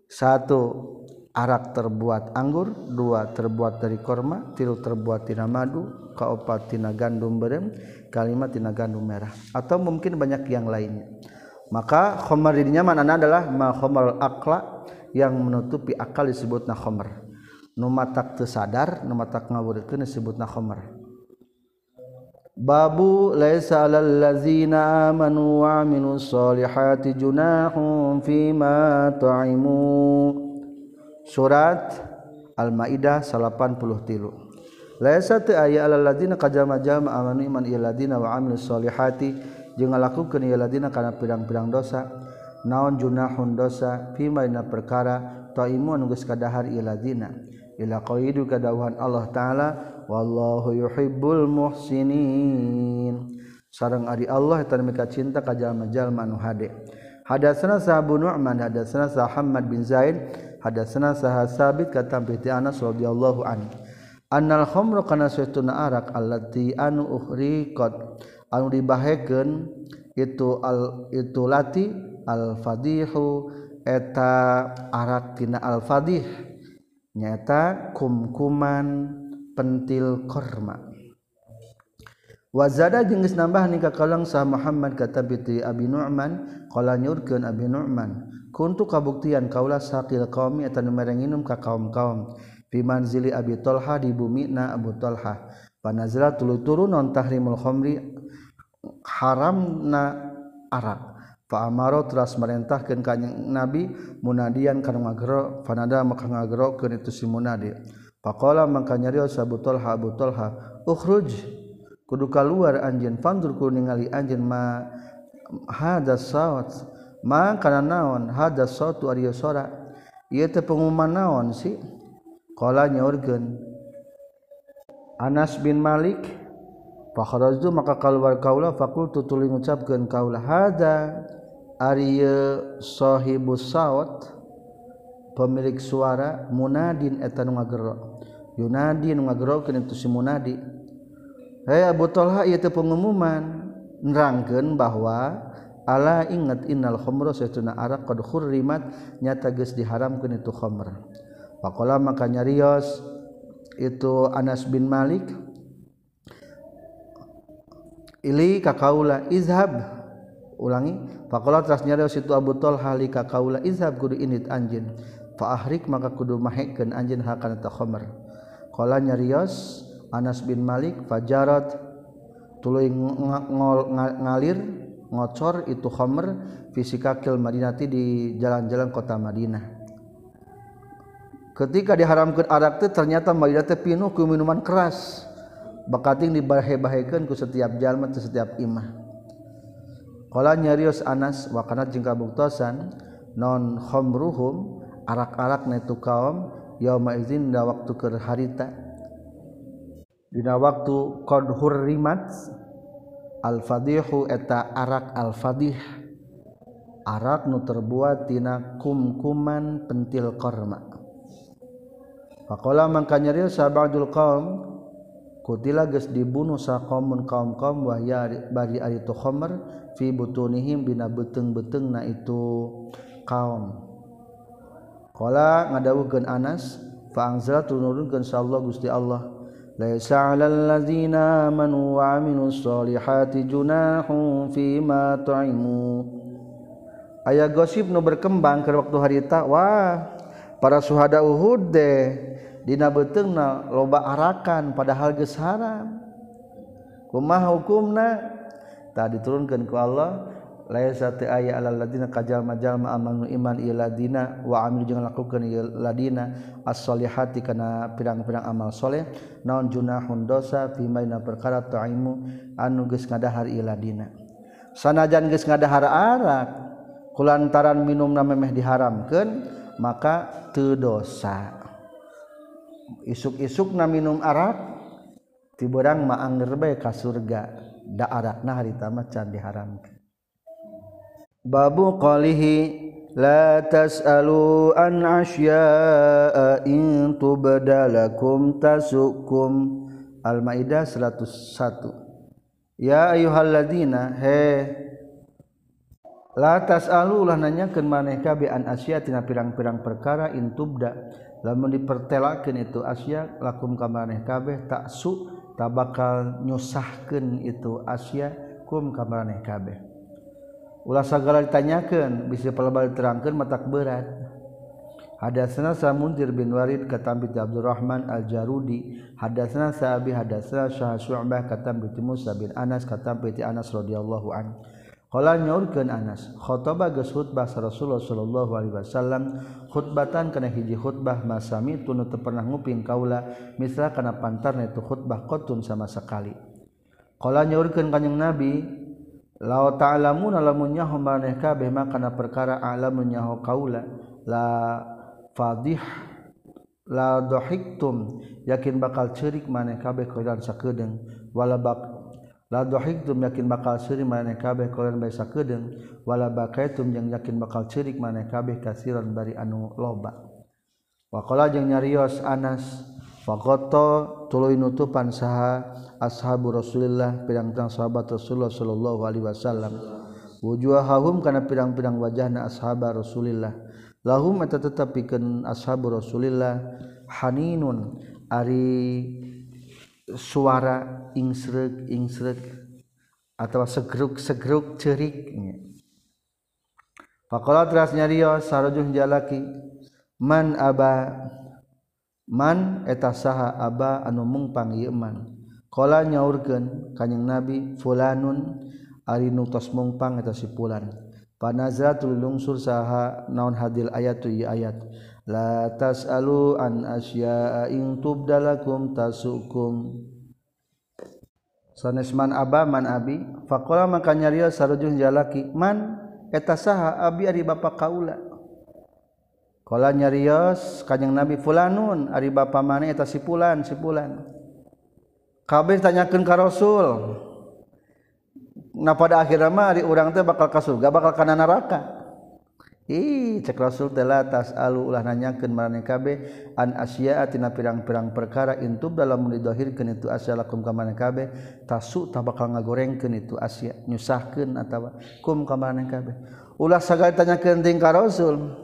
Satu arak terbuat anggur dua terbuat dari korma tilu terbuat tina madu kaopat tina gandum berem kalimat tina gandum merah atau mungkin banyak yang lainnya. Maka khomer dirinya mana adalah ma khomer akla yang menutupi akal disebut na khomer numatak tersadar numatak ngawurkeun disebut na khomer babu laisa alal ladzina amanu wa amilus solihati junahum fima ta'imu surat al-maidah 83 laisa ta aya alal ladzina kajama-jama amanu iman ila ladzina wa amilus solihati lakukan ialadina karena pirang-pirang dosa. Naon junahun dosa pimaina perkara taimu nugus kadahar iladina ila qaidu kadawan Allah taala wallahu yuhibbul muhsinin. Sareng ari Allah eta mika cinta ka jalma-jalma anu hade. Hadatsana sahabu nu'man hadatsana Muhammad bin Zaid hadatsana sah sabit katam piti Anas radhiyallahu an annal khamra kana suatu arak allati anu uhriqat anu dibahaken itu al itu lati al-fadihu eta arat tina al-fadih nyata kumkuman pentil korma. Wazada jengis nambah nikah kalang sah Muhammad kata binti Abi Nu'man kala nyurkeun Abi Nu'man kuntu kabuktian kaulah sakil kaumi eta nu merenginum ka kaum-kaum fi manzili Abi Talha di bumi na Abu Talha panazra tulu turun non tahrimul khamri haram na Arab Amaro teras merentahkan kanyang nabi munadian kanu ngagro, fanada maka ngagro ke itu si munadi. Pakola maka nyarios Abu Talha Abu ukhruj kudu keluar anjen fandur ku ningali anjen ma hada sawat ma kana naon hada sawtu ari sora. Ieu teh pengumuman naon si qala nyaurkeun Anas bin Malik Fakhrajtu maka keluar kaula fakultu tuluy ngucapkeun kaula hada ari sahibus saut pemilik suara munadin eta nu ngagero. Yunadi nu ngagero kitu si munadi. Hey Abu Talha ieu teh pengumuman nerangkeun bahwa ala ingat innal khamra satuna arak qad khurrimat nyata geus diharamkeun itu khamr faqala maka nyarios itu Anas bin Malik ili ka kaula izhab. Ulangi. Faqala terasnya situ Abu Talha li ka kaula izhab kudu init anjeun fa ahrik maka kudu mahekeun anjeun hakana ta khamr qala nyarios Anas bin Malik fajarat. Tuluy ngalir ngocor itu khamr fisikakil Madinati di jalan-jalan kota Madinah. Ketika diharamkan Arab itu ternyata mayat pinuh ke minuman keras bakating dibahe-bahekeun ku setiap jalma teu setiap imah. Kala nyarios Anas wa kana jeung kabuktosan non khamruhum arak-arak netu kaum yauma izin da waktu keur harita. Dina waktu qad hurrimat al fadihu eta arak al fadih arak nu terbuat tina kumkuman pentil korma. Pakola mangkanyarios sabadul kaum kutila geus dibunuh saqaumun kaum-kaum wahya bari ari tu khamr fi butunihim bina beteng-beteng na itu kaum. Qala ngadawuhkeun Anas fa anzala tunurunkeun insyaallah Gusti Allah laisa 'alal ladzina amanu wa 'amilus solihati junahun fi ma ta'imu aya gosip nu berkembang ke waktu harita wah para suhada Uhud deh dina beuteungna loba arakan padahal geus haram. Kumaha hukumna? Tah diturunkeun ku Allah laisa ta aya alal ladina kajalma jalma amanu iman ila ladina wa amil jeung lakukeun ladina as-solihati kana pirang-pirang amal soleh naon junahun dosa fi maina perkara taimu anu geus ngadahar ila ladina. Sanajan geus ngadahar arak kulantaran minumna memeh diharamkeun maka teu dosa. isuk-isuk na minum arak tiberang maangger bae ka surga. Da arakna harita mah can diharamkeun babu qalihi la tas'alu an asya'a in tubdalakum tasukum. Al-Maidah 101 Ya ayyuhalladzina he la tas'alu ulah nanyakeun maneh ka bi an asya'a tina pirang-pirang perkara in tubda. lamun dipertelakeun itu asya lakum ka maneh kabeh taksu tak bakal nyusahkeun itu asya kum ka maneh kabeh. Ulah sagala ditanyakeun bisa pelebal diterangkeun matak berat. Hadatsana Samundir bin Warid katam bi Abdurrahman Al-Jarudi hadatsana Sa'bi hadatsana Syah Syu'bah katam bi Musa bin Anas katam bi Anas radhiyallahu anhu Kala nyaurkeun Anas, khotbah geus khutbah Rasulullah sallallahu alaihi wasallam, khutbatan kana hiji khutbah masami tunu teu pernah nguping kaula, misra kana pantarna itu khutbah qatun sama sekali. Kala nyaurkeun kanjing Nabi, la ta'lamuna lamun nyaho maneh kabeh mah kana perkara alamun nyaho kaula, la fadih la dohiktum yakin bakal cerik maneh kabeh kaulan sakedeung wala bak la dohiktum yakin bakal syirik maneh kabeh kalian bisa kedeng wala bakaitum yang yakin bakal cerik maneh kabeh kasiran bari anu loba. Waqala jeung nyarios Anas faqata tuluy nutupan saha ashabu Rasulillah pirang-pirang sahabat Rasulullah sallallahu alaihi wasallam. Wujuhahum kana pirang-pirang wajahna ashaba Rasulillah. Lahum eta tetepikeun ashabu Rasulillah. Haninun ari suara ingsrek ingsrek atau segeruk segeruk ceriknya Pakola teras nyario sarujuh jalaki man aba man eta saha aba anu mungpang ieu man. Nyaurgen nyaurkeun nabi fulanun ari nutos mungpang eta si fulan. Panazratul lungsur saha naon hadil ayat tu ayat. la tas'alu an asya'a in tubdalakum tasukum. Sanesman abaman abi. Faqala maka nyaria sarujun jalaki. Man eta saha abi ari bapa kaula. Kala nyarios kanjeng nabi fulanun ari bapa mana eta si fulan si fulan kabeh tanyakeun ka rasul. Nah pada akhirnya mah ari urang teh bakal ka surga bakal kana neraka Ih, cek Rasul telah tas alu ulah nanyakeun marane kabeh. An asya'a tina pirang-pirang perkara intub dalam didohirkeun itu asya lakum ka marane kabeh. Tasu tak bakal ngagorengkeun itu asya nyusahkeun atawa kum ka marane kabeh. Ulah sagala tanyakeun deung ka Rasul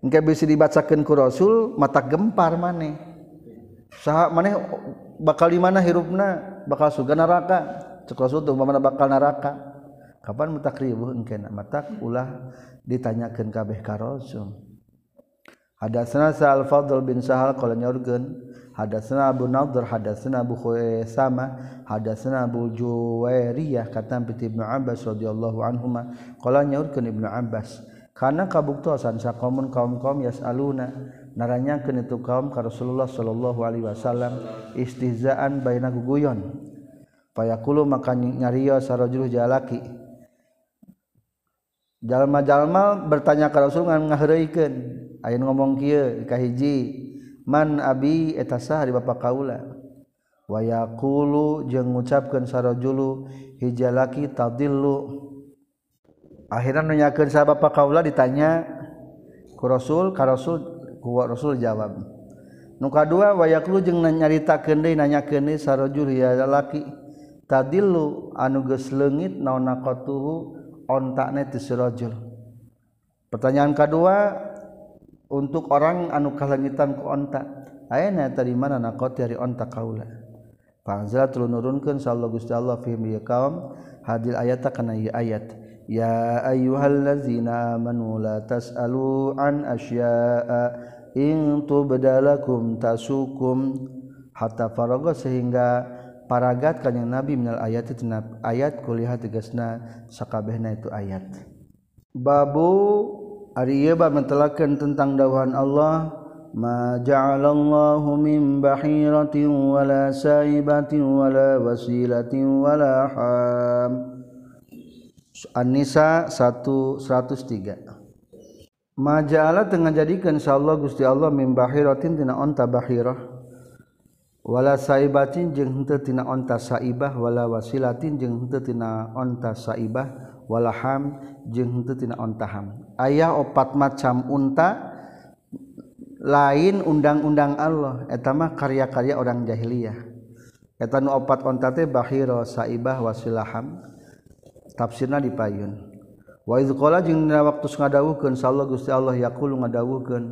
engke bisa dibacakeun ku Rasul mata gempar maneh. Saha maneh bakal di mana hirupna? Bakal suga neraka. Cek Rasul tuh mana bakal neraka. Kapan mutak ribu engkena? Matak ulah ditanyakan kabeh ka rasul hadatsana sa'al fadl bin sahal qala nyorgen hadatsana abu nadhr hadatsana abu khuaisama hadatsana abu juwairiyah kata ibnu abbas radhiyallahu anhuma. Qala nyorgen ibnu abbas karena kabuktosan sakomun kaum-kaum yasaluna? Naranya itu kaum ka Rasulullah Shallallahu Alaihi Wasallam istizaan Baina guguyon. Payakulu maka nyaryo sarojul jalaki jalma-jalma bertanya ke Rasul ngan ngaheureukeun aya ngomong kieu ka hiji man abi eta sah di bapa kaula? Wa yaqulu jeung ngucapkeun sarajulu hijalaki tadillu. Akhirnya nanyakeun sa bapa kaula ditanya ku Rasul ka Rasul ku Rasul jawab. Nu kadua wa yaqulu jeung nanyaritakeun deui nanyakeun deui sarajul hijalaki tadillu. Anu geus leungit naon naqatuhu ontakna itu sirajul pertanyaan kedua untuk orang anu kalangitan ku ontak ayana tadi mana nakot dari ontak kaula? Fa'anzala tulu nurunkeun sallallahu gusti Allah fi kaum hadil ayat kana ayat ya ayyuhallazina amanu la tas'alu an asya'a in tubdalakum tasukum. Hatta faraga sehingga paragat kanyang nabi minal ayat tina ayat kuliah tegasna sakabehna itu ayat. Babu ari ieu bab mentelakeun tentang dawuhan Allah ma ja'alallahu min bahiratin wala saibatin wala wasilatin wala ham. An-Nisa 103 Majalah tengah jadikan insyaallah Gusti Allah min bahiratin tina onta bahirah. wala saibatin jeung henteu tina onta saibah wala wasilatin jeung henteu tina onta saibah wala ham jeung henteu tina onta ham. Aya opat macam unta lain undang-undang Allah. Eta mah karya-karya orang jahiliyah. Eta nu opat onta teh bahira saibah wasilaham tafsirna di payun wa idz qala jeung dina waktu ngadawuhkeun sallallahu gusti Allah yaqulu ngadawuhkeun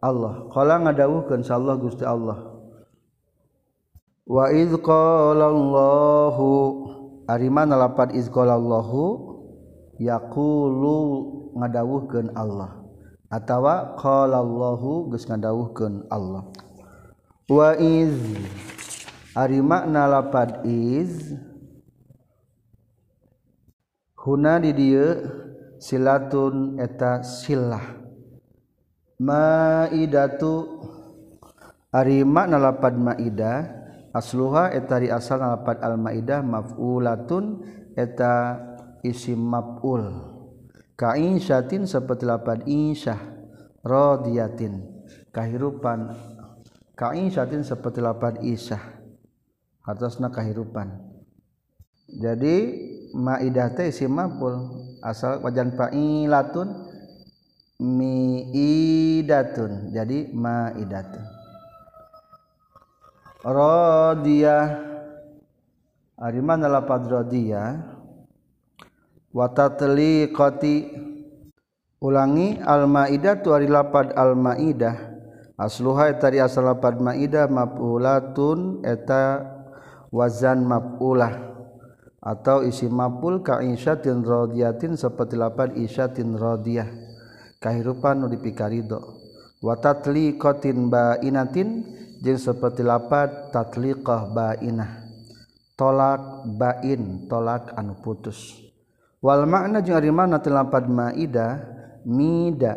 Allah. Qala ngadawuhkeun sallallahu gusti Allah. Waid qallahhu iz lapat Allahu yaqulu ngadawuhkeun Allah. Atawa qallallahu geus ngadawuhkeun Allah. Wa iz ari makna lapad iz huna di dieu silatun eta silah. Maidatu ari makna lapad maidah asluha etari asal nalapat al-maidah maf'ulatun eta isim maf'ul. Ka insyatin seperti lapan insyah radiyatin. Kahirupan ka insyatin seperti lapan isyah atasna kahirupan jadi maidah teh isim maf'ul. Asal wajan fa'ilatun mi'idatun. Jadi ma'idatun. rodiah. Ah, ari mana lapad rodiah? Watatli koti ulangi al-maidah tu ari lapad al-maidah. Asluha tadi asal lapad maidah maf'ulatun eta wazan maf'ulah. Atau isi maf'ul ka isyatin rodiyatin seperti lapad isyatin rodiyah kahirupan nu dipikarido. Watatli kotin ba inatin jeung seperti lapat tatliqah bainah. Tolak bain tolak anu putus. Wal makna jeung ari makna maida mida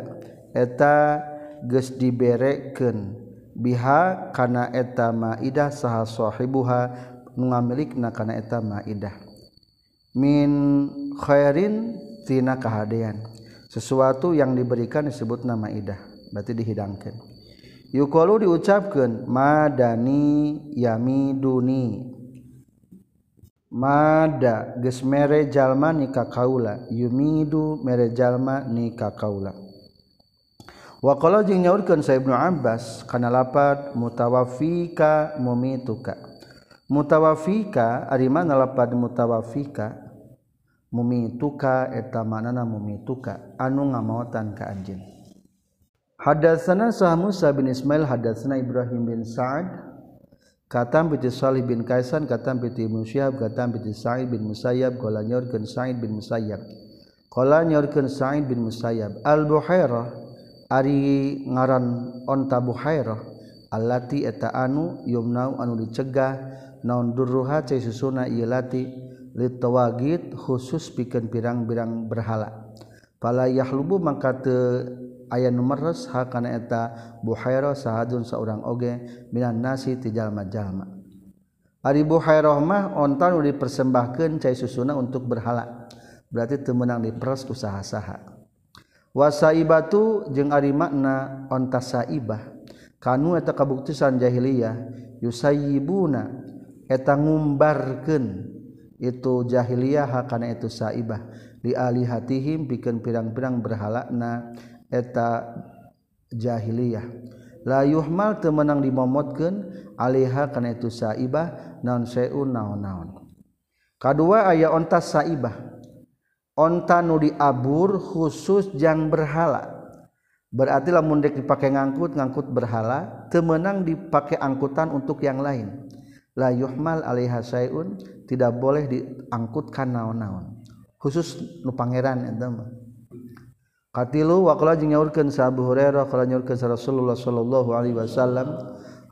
eta geus diberekeun. Biha kana eta maidah saha sahibuha ngamilikna kana eta maidah min khairin tina kahadean. Sesuatu yang diberikan disebut nama idah berarti dihidangkan yukolu diucapkan madani yamiduni. Mada geus mere jalma ni ka kaula yumidu mere jalma ni ka kaula wa qala jeung nyaurkeun sa Ibnu Abbas kana lapat mutawaffika mumituka. Mutawaffika ari mana lapat mutawaffika mumituka eta manana mumituka. Anu ngamaotan ka anjeun. Hadatsana Sah Musa bin Ismail hadatsana Ibrahim bin Sa'ad. Katam bi Salih bin Kaisan katam bi Musyab katam bi Sa'id bin Musayyab qala nyorkeun Sa'id bin Musayyab. Qala nyorkeun Sa'id bin Musayyab. Al Buhairah ari ngaran onta Buhairah allati eta anu yumnau anu dicegah naon durruha cai susuna ieu lati litawagid khusus pikeun pirang-pirang berhala. Pala yahlubu mangka teu aya numeres hakana eta buhairo sahadun seorang oge minan nasi tijalma-jalma Ari buhairah mah ontan dipersembahkan cai susuna untuk berhala. Berarti temenang diperes usaha saha wasaibatu jeung ari makna onta saibah. Kanu eta kabuktisan jahiliyah yusayibuna eta ngumbarkeun. Itu jahiliyah hakana itu saibah. Li alihatihim pikeun pirang-pirang berhalana. eta jahiliyah. La yuhmal teu meunang dimomotkeun alaiha kana itu saibah naon seun naon-naon. Kadua aya onta saibah. Onta nu diabur khusus jang berhala. Berarti lamun dek dipakai ngangkut ngangkut berhala temenang dipakai angkutan untuk yang lain. La yuhmal alaiha sayun tidak boleh diangkutkan naon-naon. Khusus nu pangeran eta mah. katilu waqala jeung nyaurkeun sa Abu Hurairah qala nyaurkeun sa Rasulullah sallallahu alaihi wasallam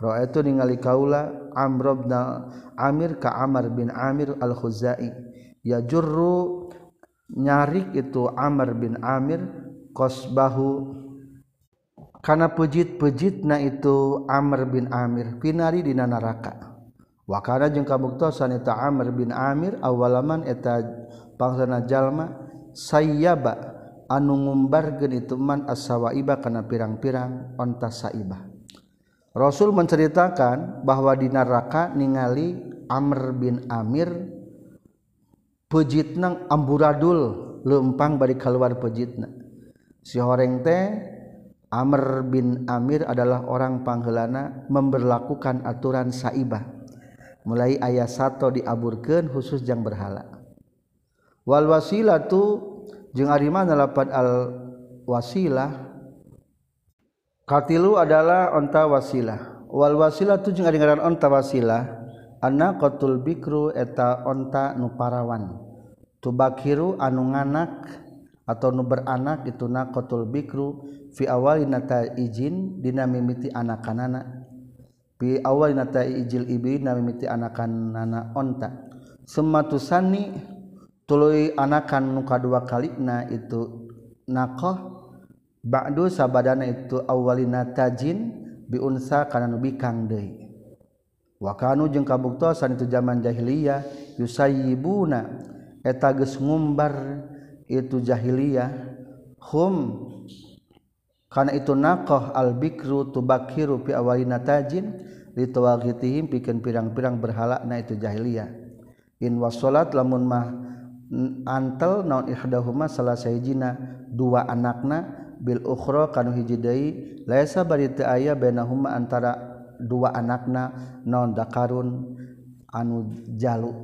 ra'aitu ningali kaula Amr bin Amir ka Amr bin Amir al-Khuzai ya jurru nyarik itu Amr bin Amir qasbahu. Kana pejit-pejitna itu Amr bin Amir pinari dina neraka wa kana jeung kabuktosan eta Amr bin Amir awalaman eta pangsana jalma sayyaba. anu ngumbar geni teman asawaiba karena pirang-pirang onta saibah. Rasul menceritakan bahwa di neraka ningali Amr bin Amir pejitnang amburadul lempang bari keluar pejitna. Si horeng teh Amr bin Amir adalah orang panggelana memberlakukan aturan saibah. Mulai ayat satu diaburkan khusus yang berhala. Wal wasilatu jeung ari mana lapat al wasilah. Katilu adalah onta wasilah. Wal wasilah tu jeung ngaran onta wasilah. Anna qatul bikru eta onta nu parawan. Tubakiru anu nganak atau nu beranak itu naqatul bikru. Fi awalinata izin dina mimiti anak-anak bi awal nata ijil ibi dina mimiti anakanana onta. Summa tuluy anakan muka dua kali na itu nakoh ba'du sabadana itu awalina tajin biunsa kana nubi kang deui. Wa kanu jeung kabuktosan itu zaman jahiliyah yusayibuna eta geus ngumbar itu jahiliyah. Hum kana itu naqah al bikru tubakiru fi awalina tajin litawaghitihim pikeun pirang-pirang berhala na itu jahiliyah. In wasolat lamun mah antel naon ihdahuma salah sayjina dua anakna bil ukhra kanu hiji deui. Laisa bari teu aya bainahuma antara dua anakna naon dakarun anu jalu.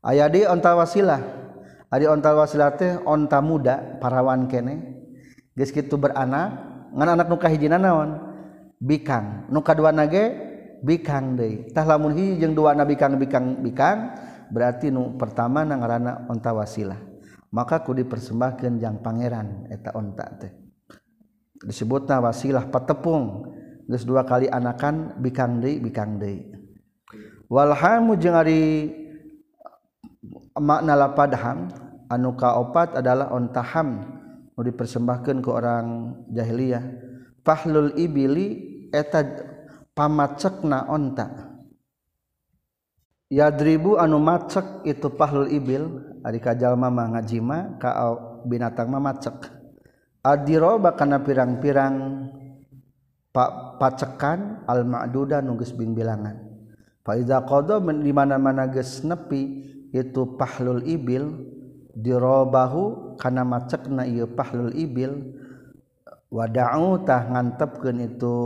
Aya di onta wasilah ari onta wasilah teh onta muda parawan kene. Geus kitu beranak ngan anak nu kahijina naon? Bikang. Nu kaduana ge bikang deui. Tah lamun hiji jeung dua na bikang bikang bikang berarti nu pertama na ngaranana onta wasilah maka ku dipersembahkan yang pangeran eta onta teh. Disebutna wasilah patepung geus dua kali anakan bikang deui bikang deui. Walhamu jeung ari makna lapad ham anu kaopat adalah onta ham nu dipersembahkan ke orang jahiliyah. Fahlul ibili eta pamacekna onta. yadribu anu macek itu pahlul ibil ari kajalma mah ngajima ka binatang mah macek. Adiroba kana pirang-pirang pak pacekan al ma'duda nunggus bing bilangan. Fa iza qada di mana-mana geus nepi itu pahlul ibil dirobahu kana macekna ieu pahlul ibil wada'u tah ngantepkeun itu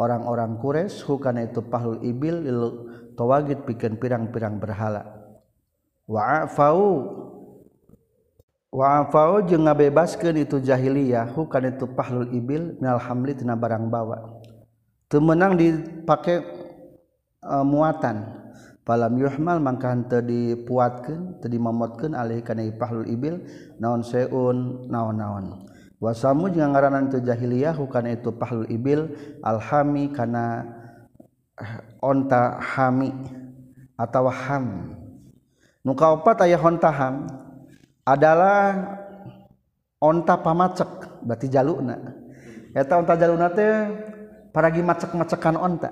orang-orang Quraisy hukana itu pahlul ibil lil tawagid pikeun pirang-pirang berhala. Wa'afau. Wa'afau jeung ngabebaskeun itu jahiliyah hukana itu pahlul ibil minal hamli tina barang bawa. Teu meunang dipake uh, muatan. Palam yuhmal mangka henteu dipuatkeun teu dimamotkeun alih kana pahlul ibil naon seun naon-naon. Wasamu jeung ngaranan teu jahiliyah kana itu pahlul ibil alhami kana onta hami atau ham. Nu kaopat aya onta ham? Adalah onta pamacek berarti jalukna eta onta jaluna teh paragi macek-macekan onta.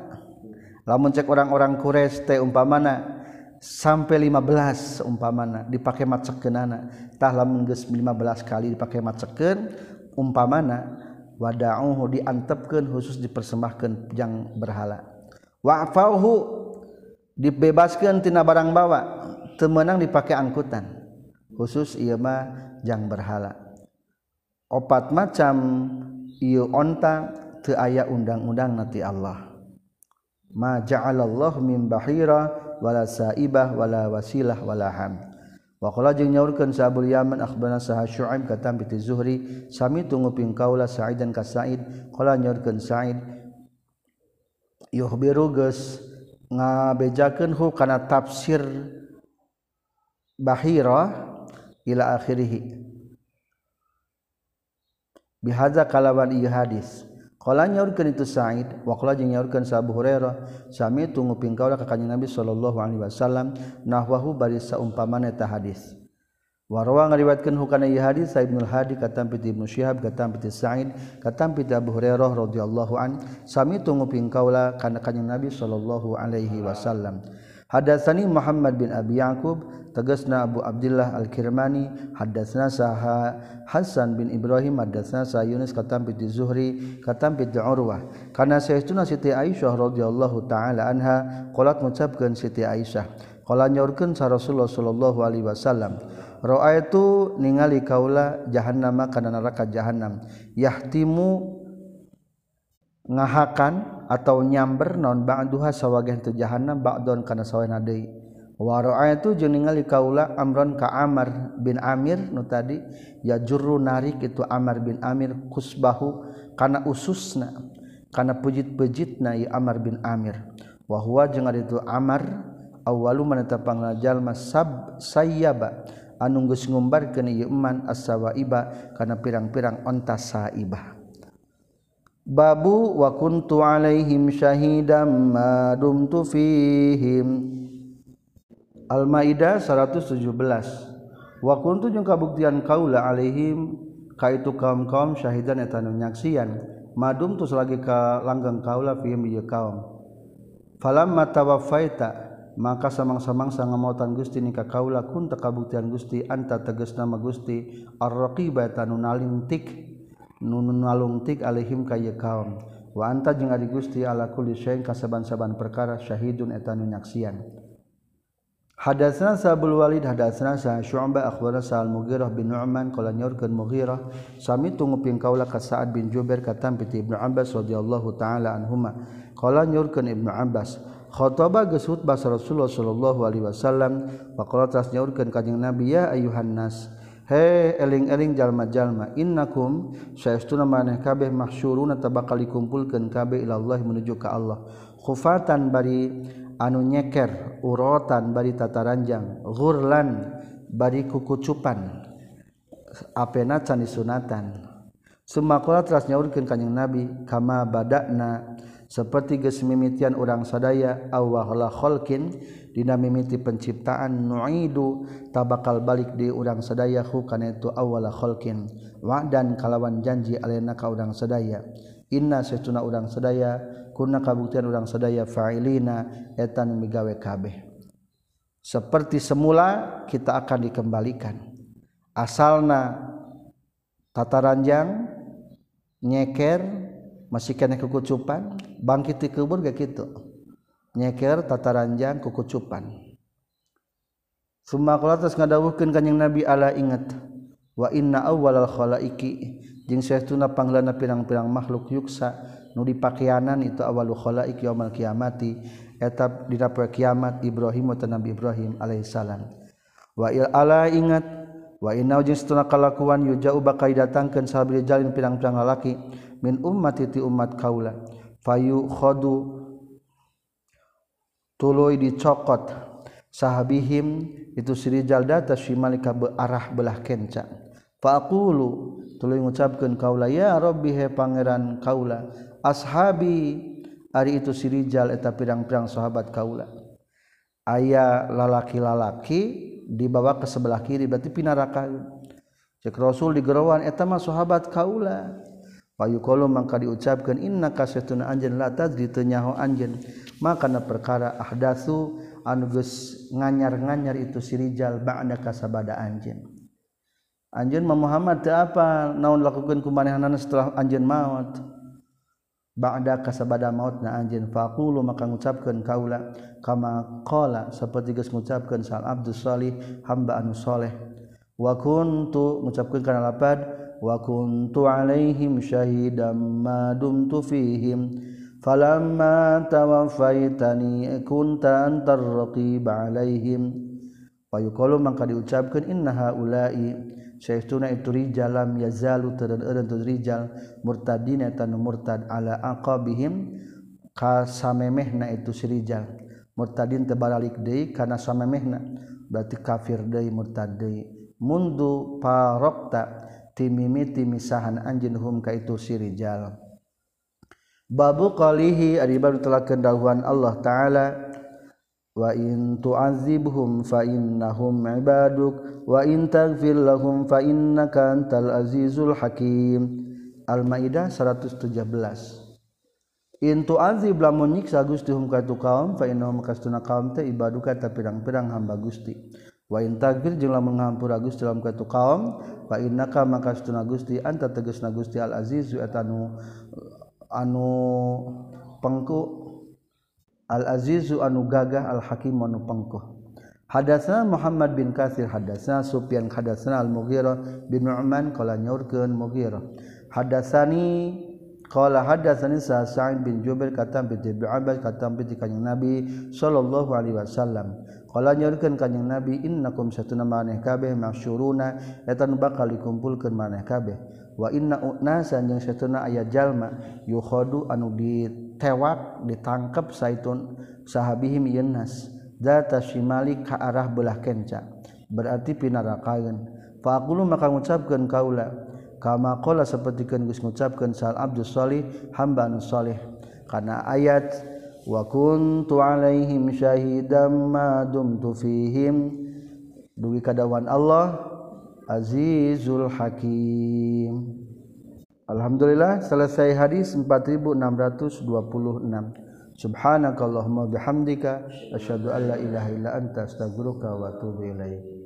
Lamun cek orang-orang Quraisy teh umpamana sampai 15 umpamana dipakai macekeunana tah lamun geus 15 kali dipakai macekeun umpamana wada'uhu diantepkeun khusus dipersembahkan yang berhala. Wa'fauhu dibebaskeun tina barang bawa. Teu meunang dipakai angkutan. Khusus ieu mah jang berhala. Opat macam ieu onta teu aya undang-undang nanti Allah. Ma ja'alallahu min bahira wala saibah wala wasilah wala ham. Wa qala jeung nyaurkeun sa Abu Yaman akhbarana sa Syuaib katam bi Zuhri sami tunguping kaula Sa'idan ka Sa'id. Qala nyaurkeun Sa'id yuhbiruges ngabejakeun hu kana tafsir bahira ila akhirih. Bihadza kalawan ieu hadis. Qala nyaurkeun itu Sa'id wa qala jeung nyaurkeun sa Abu Hurairah sami tunggu pingkaula ka kanjeng Nabi sallallahu alaihi wasallam nahwahu bari saumpamana eta hadis. Warwa ngariwayatkeun hukana ieu hadis Sa Ibnu Hadi katam piti Ibnu Syihab katam piti Sa'id katam piti Abu Hurairah radhiyallahu an sami tunguping kaula kana kanjeng Nabi sallallahu alaihi wasallam. Hadasani Muhammad bin Abi Yaqub tegasna Abu Abdullah Al-Kirmani hadatsna saha Hasan bin Ibrahim hadatsna sa Yunus katam bi Zuhri katam bi Urwah. Kana saestuna Siti Aisyah radhiyallahu taala anha qalat ngucapkeun Siti Aisyah. Qala nyaurkeun sa Rasulullah sallallahu alaihi wasallam roa itu ningali kaula jahannama kana neraka jahannam. Yahtimu ngahakan atau nyamber non ba'duha sawagen tu jahannam ba'don kana sawena deui. Wa roa itu jeung ningali kaula amron ka Amr bin Amir nu tadi ya juru narik itu Amr bin Amir kusbahu kana ususna kana pejit-pejitna ieu Amr bin Amir. Wa huwa jeung itu Amr awalu maneta panglajal masab sayyaba anu geus ngumbarkeun ieu iman as-sawaiba kana pirang-pirang onta saibah babu wa kuntu alaihim syahidam ma dumtu fihim. Al-Maidah 117 Wa kuntu jeung kabuktian kaula alaihim kaitu kaum-kaum syahidan eta nu nyaksian madum tus lagi ka langgang kaula fihim ieu kaum. Falamma tawaffaita maka samang-samangsa ngamautan Gusti nikah kaula kun tekabuktian Gusti anta teges nama Gusti ar-raqiba nunalintik nunalungtik alaihim kaya kaum. Wa anta jeung ari Gusti ala kulli syai'in kasaban-saban perkara syahidun eta nu nyaksian. Hadatsana Sabul Walid hadatsana Sa Syu'bah akhbarana Sa Al-Mughirah bin Nu'man qala nyorkeun Mughirah sami tunguping kaula ka Sa'ad bin Jubair katam piti Ibnu Abbas radhiyallahu taala anhuma. Qala nyorkeun Ibnu Abbas khotobah geus khutbah Rasulullah sallallahu alaihi wasallam faqala tas nyaurkeun ka Nabi ya ayuhan nas he eling-eling jalma-jalma innakum saestuna maneh kabeh mahsyuruna tabakal dikumpulkeun kabeh ila Allah menuju ka Allah. Khufatan bari anu nyeker urotan bari tataranjang ghurlan bari kukucupan apena can disunatan summa qala teras nyaurkeun ka Nabi kama badakna seperti gesmimitian orang sadaya awwahala kholkin dina mimiti penciptaan nu'idu tabakal balik di orang sadaya hukana itu awwala kholkin wa'dan kalawan janji alena ka orang sadaya. Inna setuna orang sadaya kuna kabuktian orang sadaya fa'ilina etan migawe kabeh. Seperti semula kita akan dikembalikan. Asalna tata ranjang nyeker masih kene kekucupan? Bangkit di kubur gak gitu? Nyeker tata ranjang kekucupan. Summa qala tas ngadawuhkeun kanjing nabi ala ingat wa inna awwalal khalaiki. Jeung saestuna panglana pirang-pirang makhluk yuksa nu dipakianan itu awalul khalaik yaumil kiamati eta dina kiamat Ibrahim wa nabi Ibrahim alaihissalam. Wa il ala ingat wa innajunakuan yuja bakai datangkan sabri jalin pirang-pirang lalaki min umat titi umat kaula. Fayu khodu tuluy dicokot sahabihim itu sirijal data shimalika bearah belah kenca. Faqulu tuluy ngucapkeun kaula ya rabbi he pangeran kaula ashabi ari itu sirijal eta pirang-pirang sahabat kaula. Aya lalaki-lalaki dibawa ke sebelah kiri berarti pinaraka cek rasul digerowan eta mah sahabat kaula. Payu kalau mangka diucapkan inna kasyatuna anjen la tadri tenyaho anjen maka na perkara ahdatsu anu geus nganyar-nganyar itu si rijal ba'da kasabada anjen anjen mah Muhammad teu apa? Naon lakukeun kumanehna setelah anjen maut? ba'da kasabada maut na anjin faqulu maka ngucapkeun kaula kama qala saperti geus ngucapkeun sal abdus salih hamba anu saleh wa kuntu ngucapkeun kana lapad wa kuntu alaihim syahidam ma dumtu fihim. Falamma tawaffaitani kunta antar raqib alaihim. Wa yuqalu maka diucapkeun inna haula'i Syaituna itu rijal lam yazalu tadan eureun tu rijal murtadina tan murtad ala aqabihim ka samemehna itu sirijal. Murtadin teu deui kana samemehna berarti kafir deui murtad deui. Mundu parokta timimiti misahan anjin hum ka itu sirijal. Babu qalihi ari bab telakeun dawuhan Allah taala وإن تعذبهم فإنهم عبادك وإن تغفر لهم فإنك أنت العزيز الحكيم Al-Maidah 117 In tu'adzib lamun nyiksa Gusti hum katu kaum fa innahum kastuna kaum teh ibaduka ta pirang-pirang hamba Gusti. Wa in takbir jeung lamun ngahampura Gusti dalam katu kaum fa innaka maka stuna Gusti anta tegasna Gusti Al Aziz anu anu pengku Al-azizu anu gagah al-hakim anu pangkoh. Hadasna Muhammad bin Katsir hadasna Sufyan hadasna Al-Mughirah bin Nu'man qala nyaurkeun Mughirah. Hadasani qala hadasani Sa'id bin Jubair katam bi Abbas katam bi kanjeng Nabi sallallahu alaihi wasallam. Qala nyaurkeun kanjeng Nabi innakum satuna maneh kabeh masyuruna eta bakal dikumpulkeun maneh kabeh. Wa inna unasan yang satuna aya jalma yukhadu anu di tewak ditangkap saitun sahabihim yennas data shimali ka arah belah kenca. Berarti pinarakaeun faqulu maka ngucapkeun kaula. Kama qala sapertikeun geus ngucapkeun sal abdus salih hamba anu salih kana ayat wa kuntu alaihim syahidam ma dumtu fihim. Dugi kadawan Allah azizul hakim. Alhamdulillah selesai hadis 4626 Subhanakallahumma bihamdika asyhadu an la ilaha illa anta astaghfiruka wa atubu ilaik.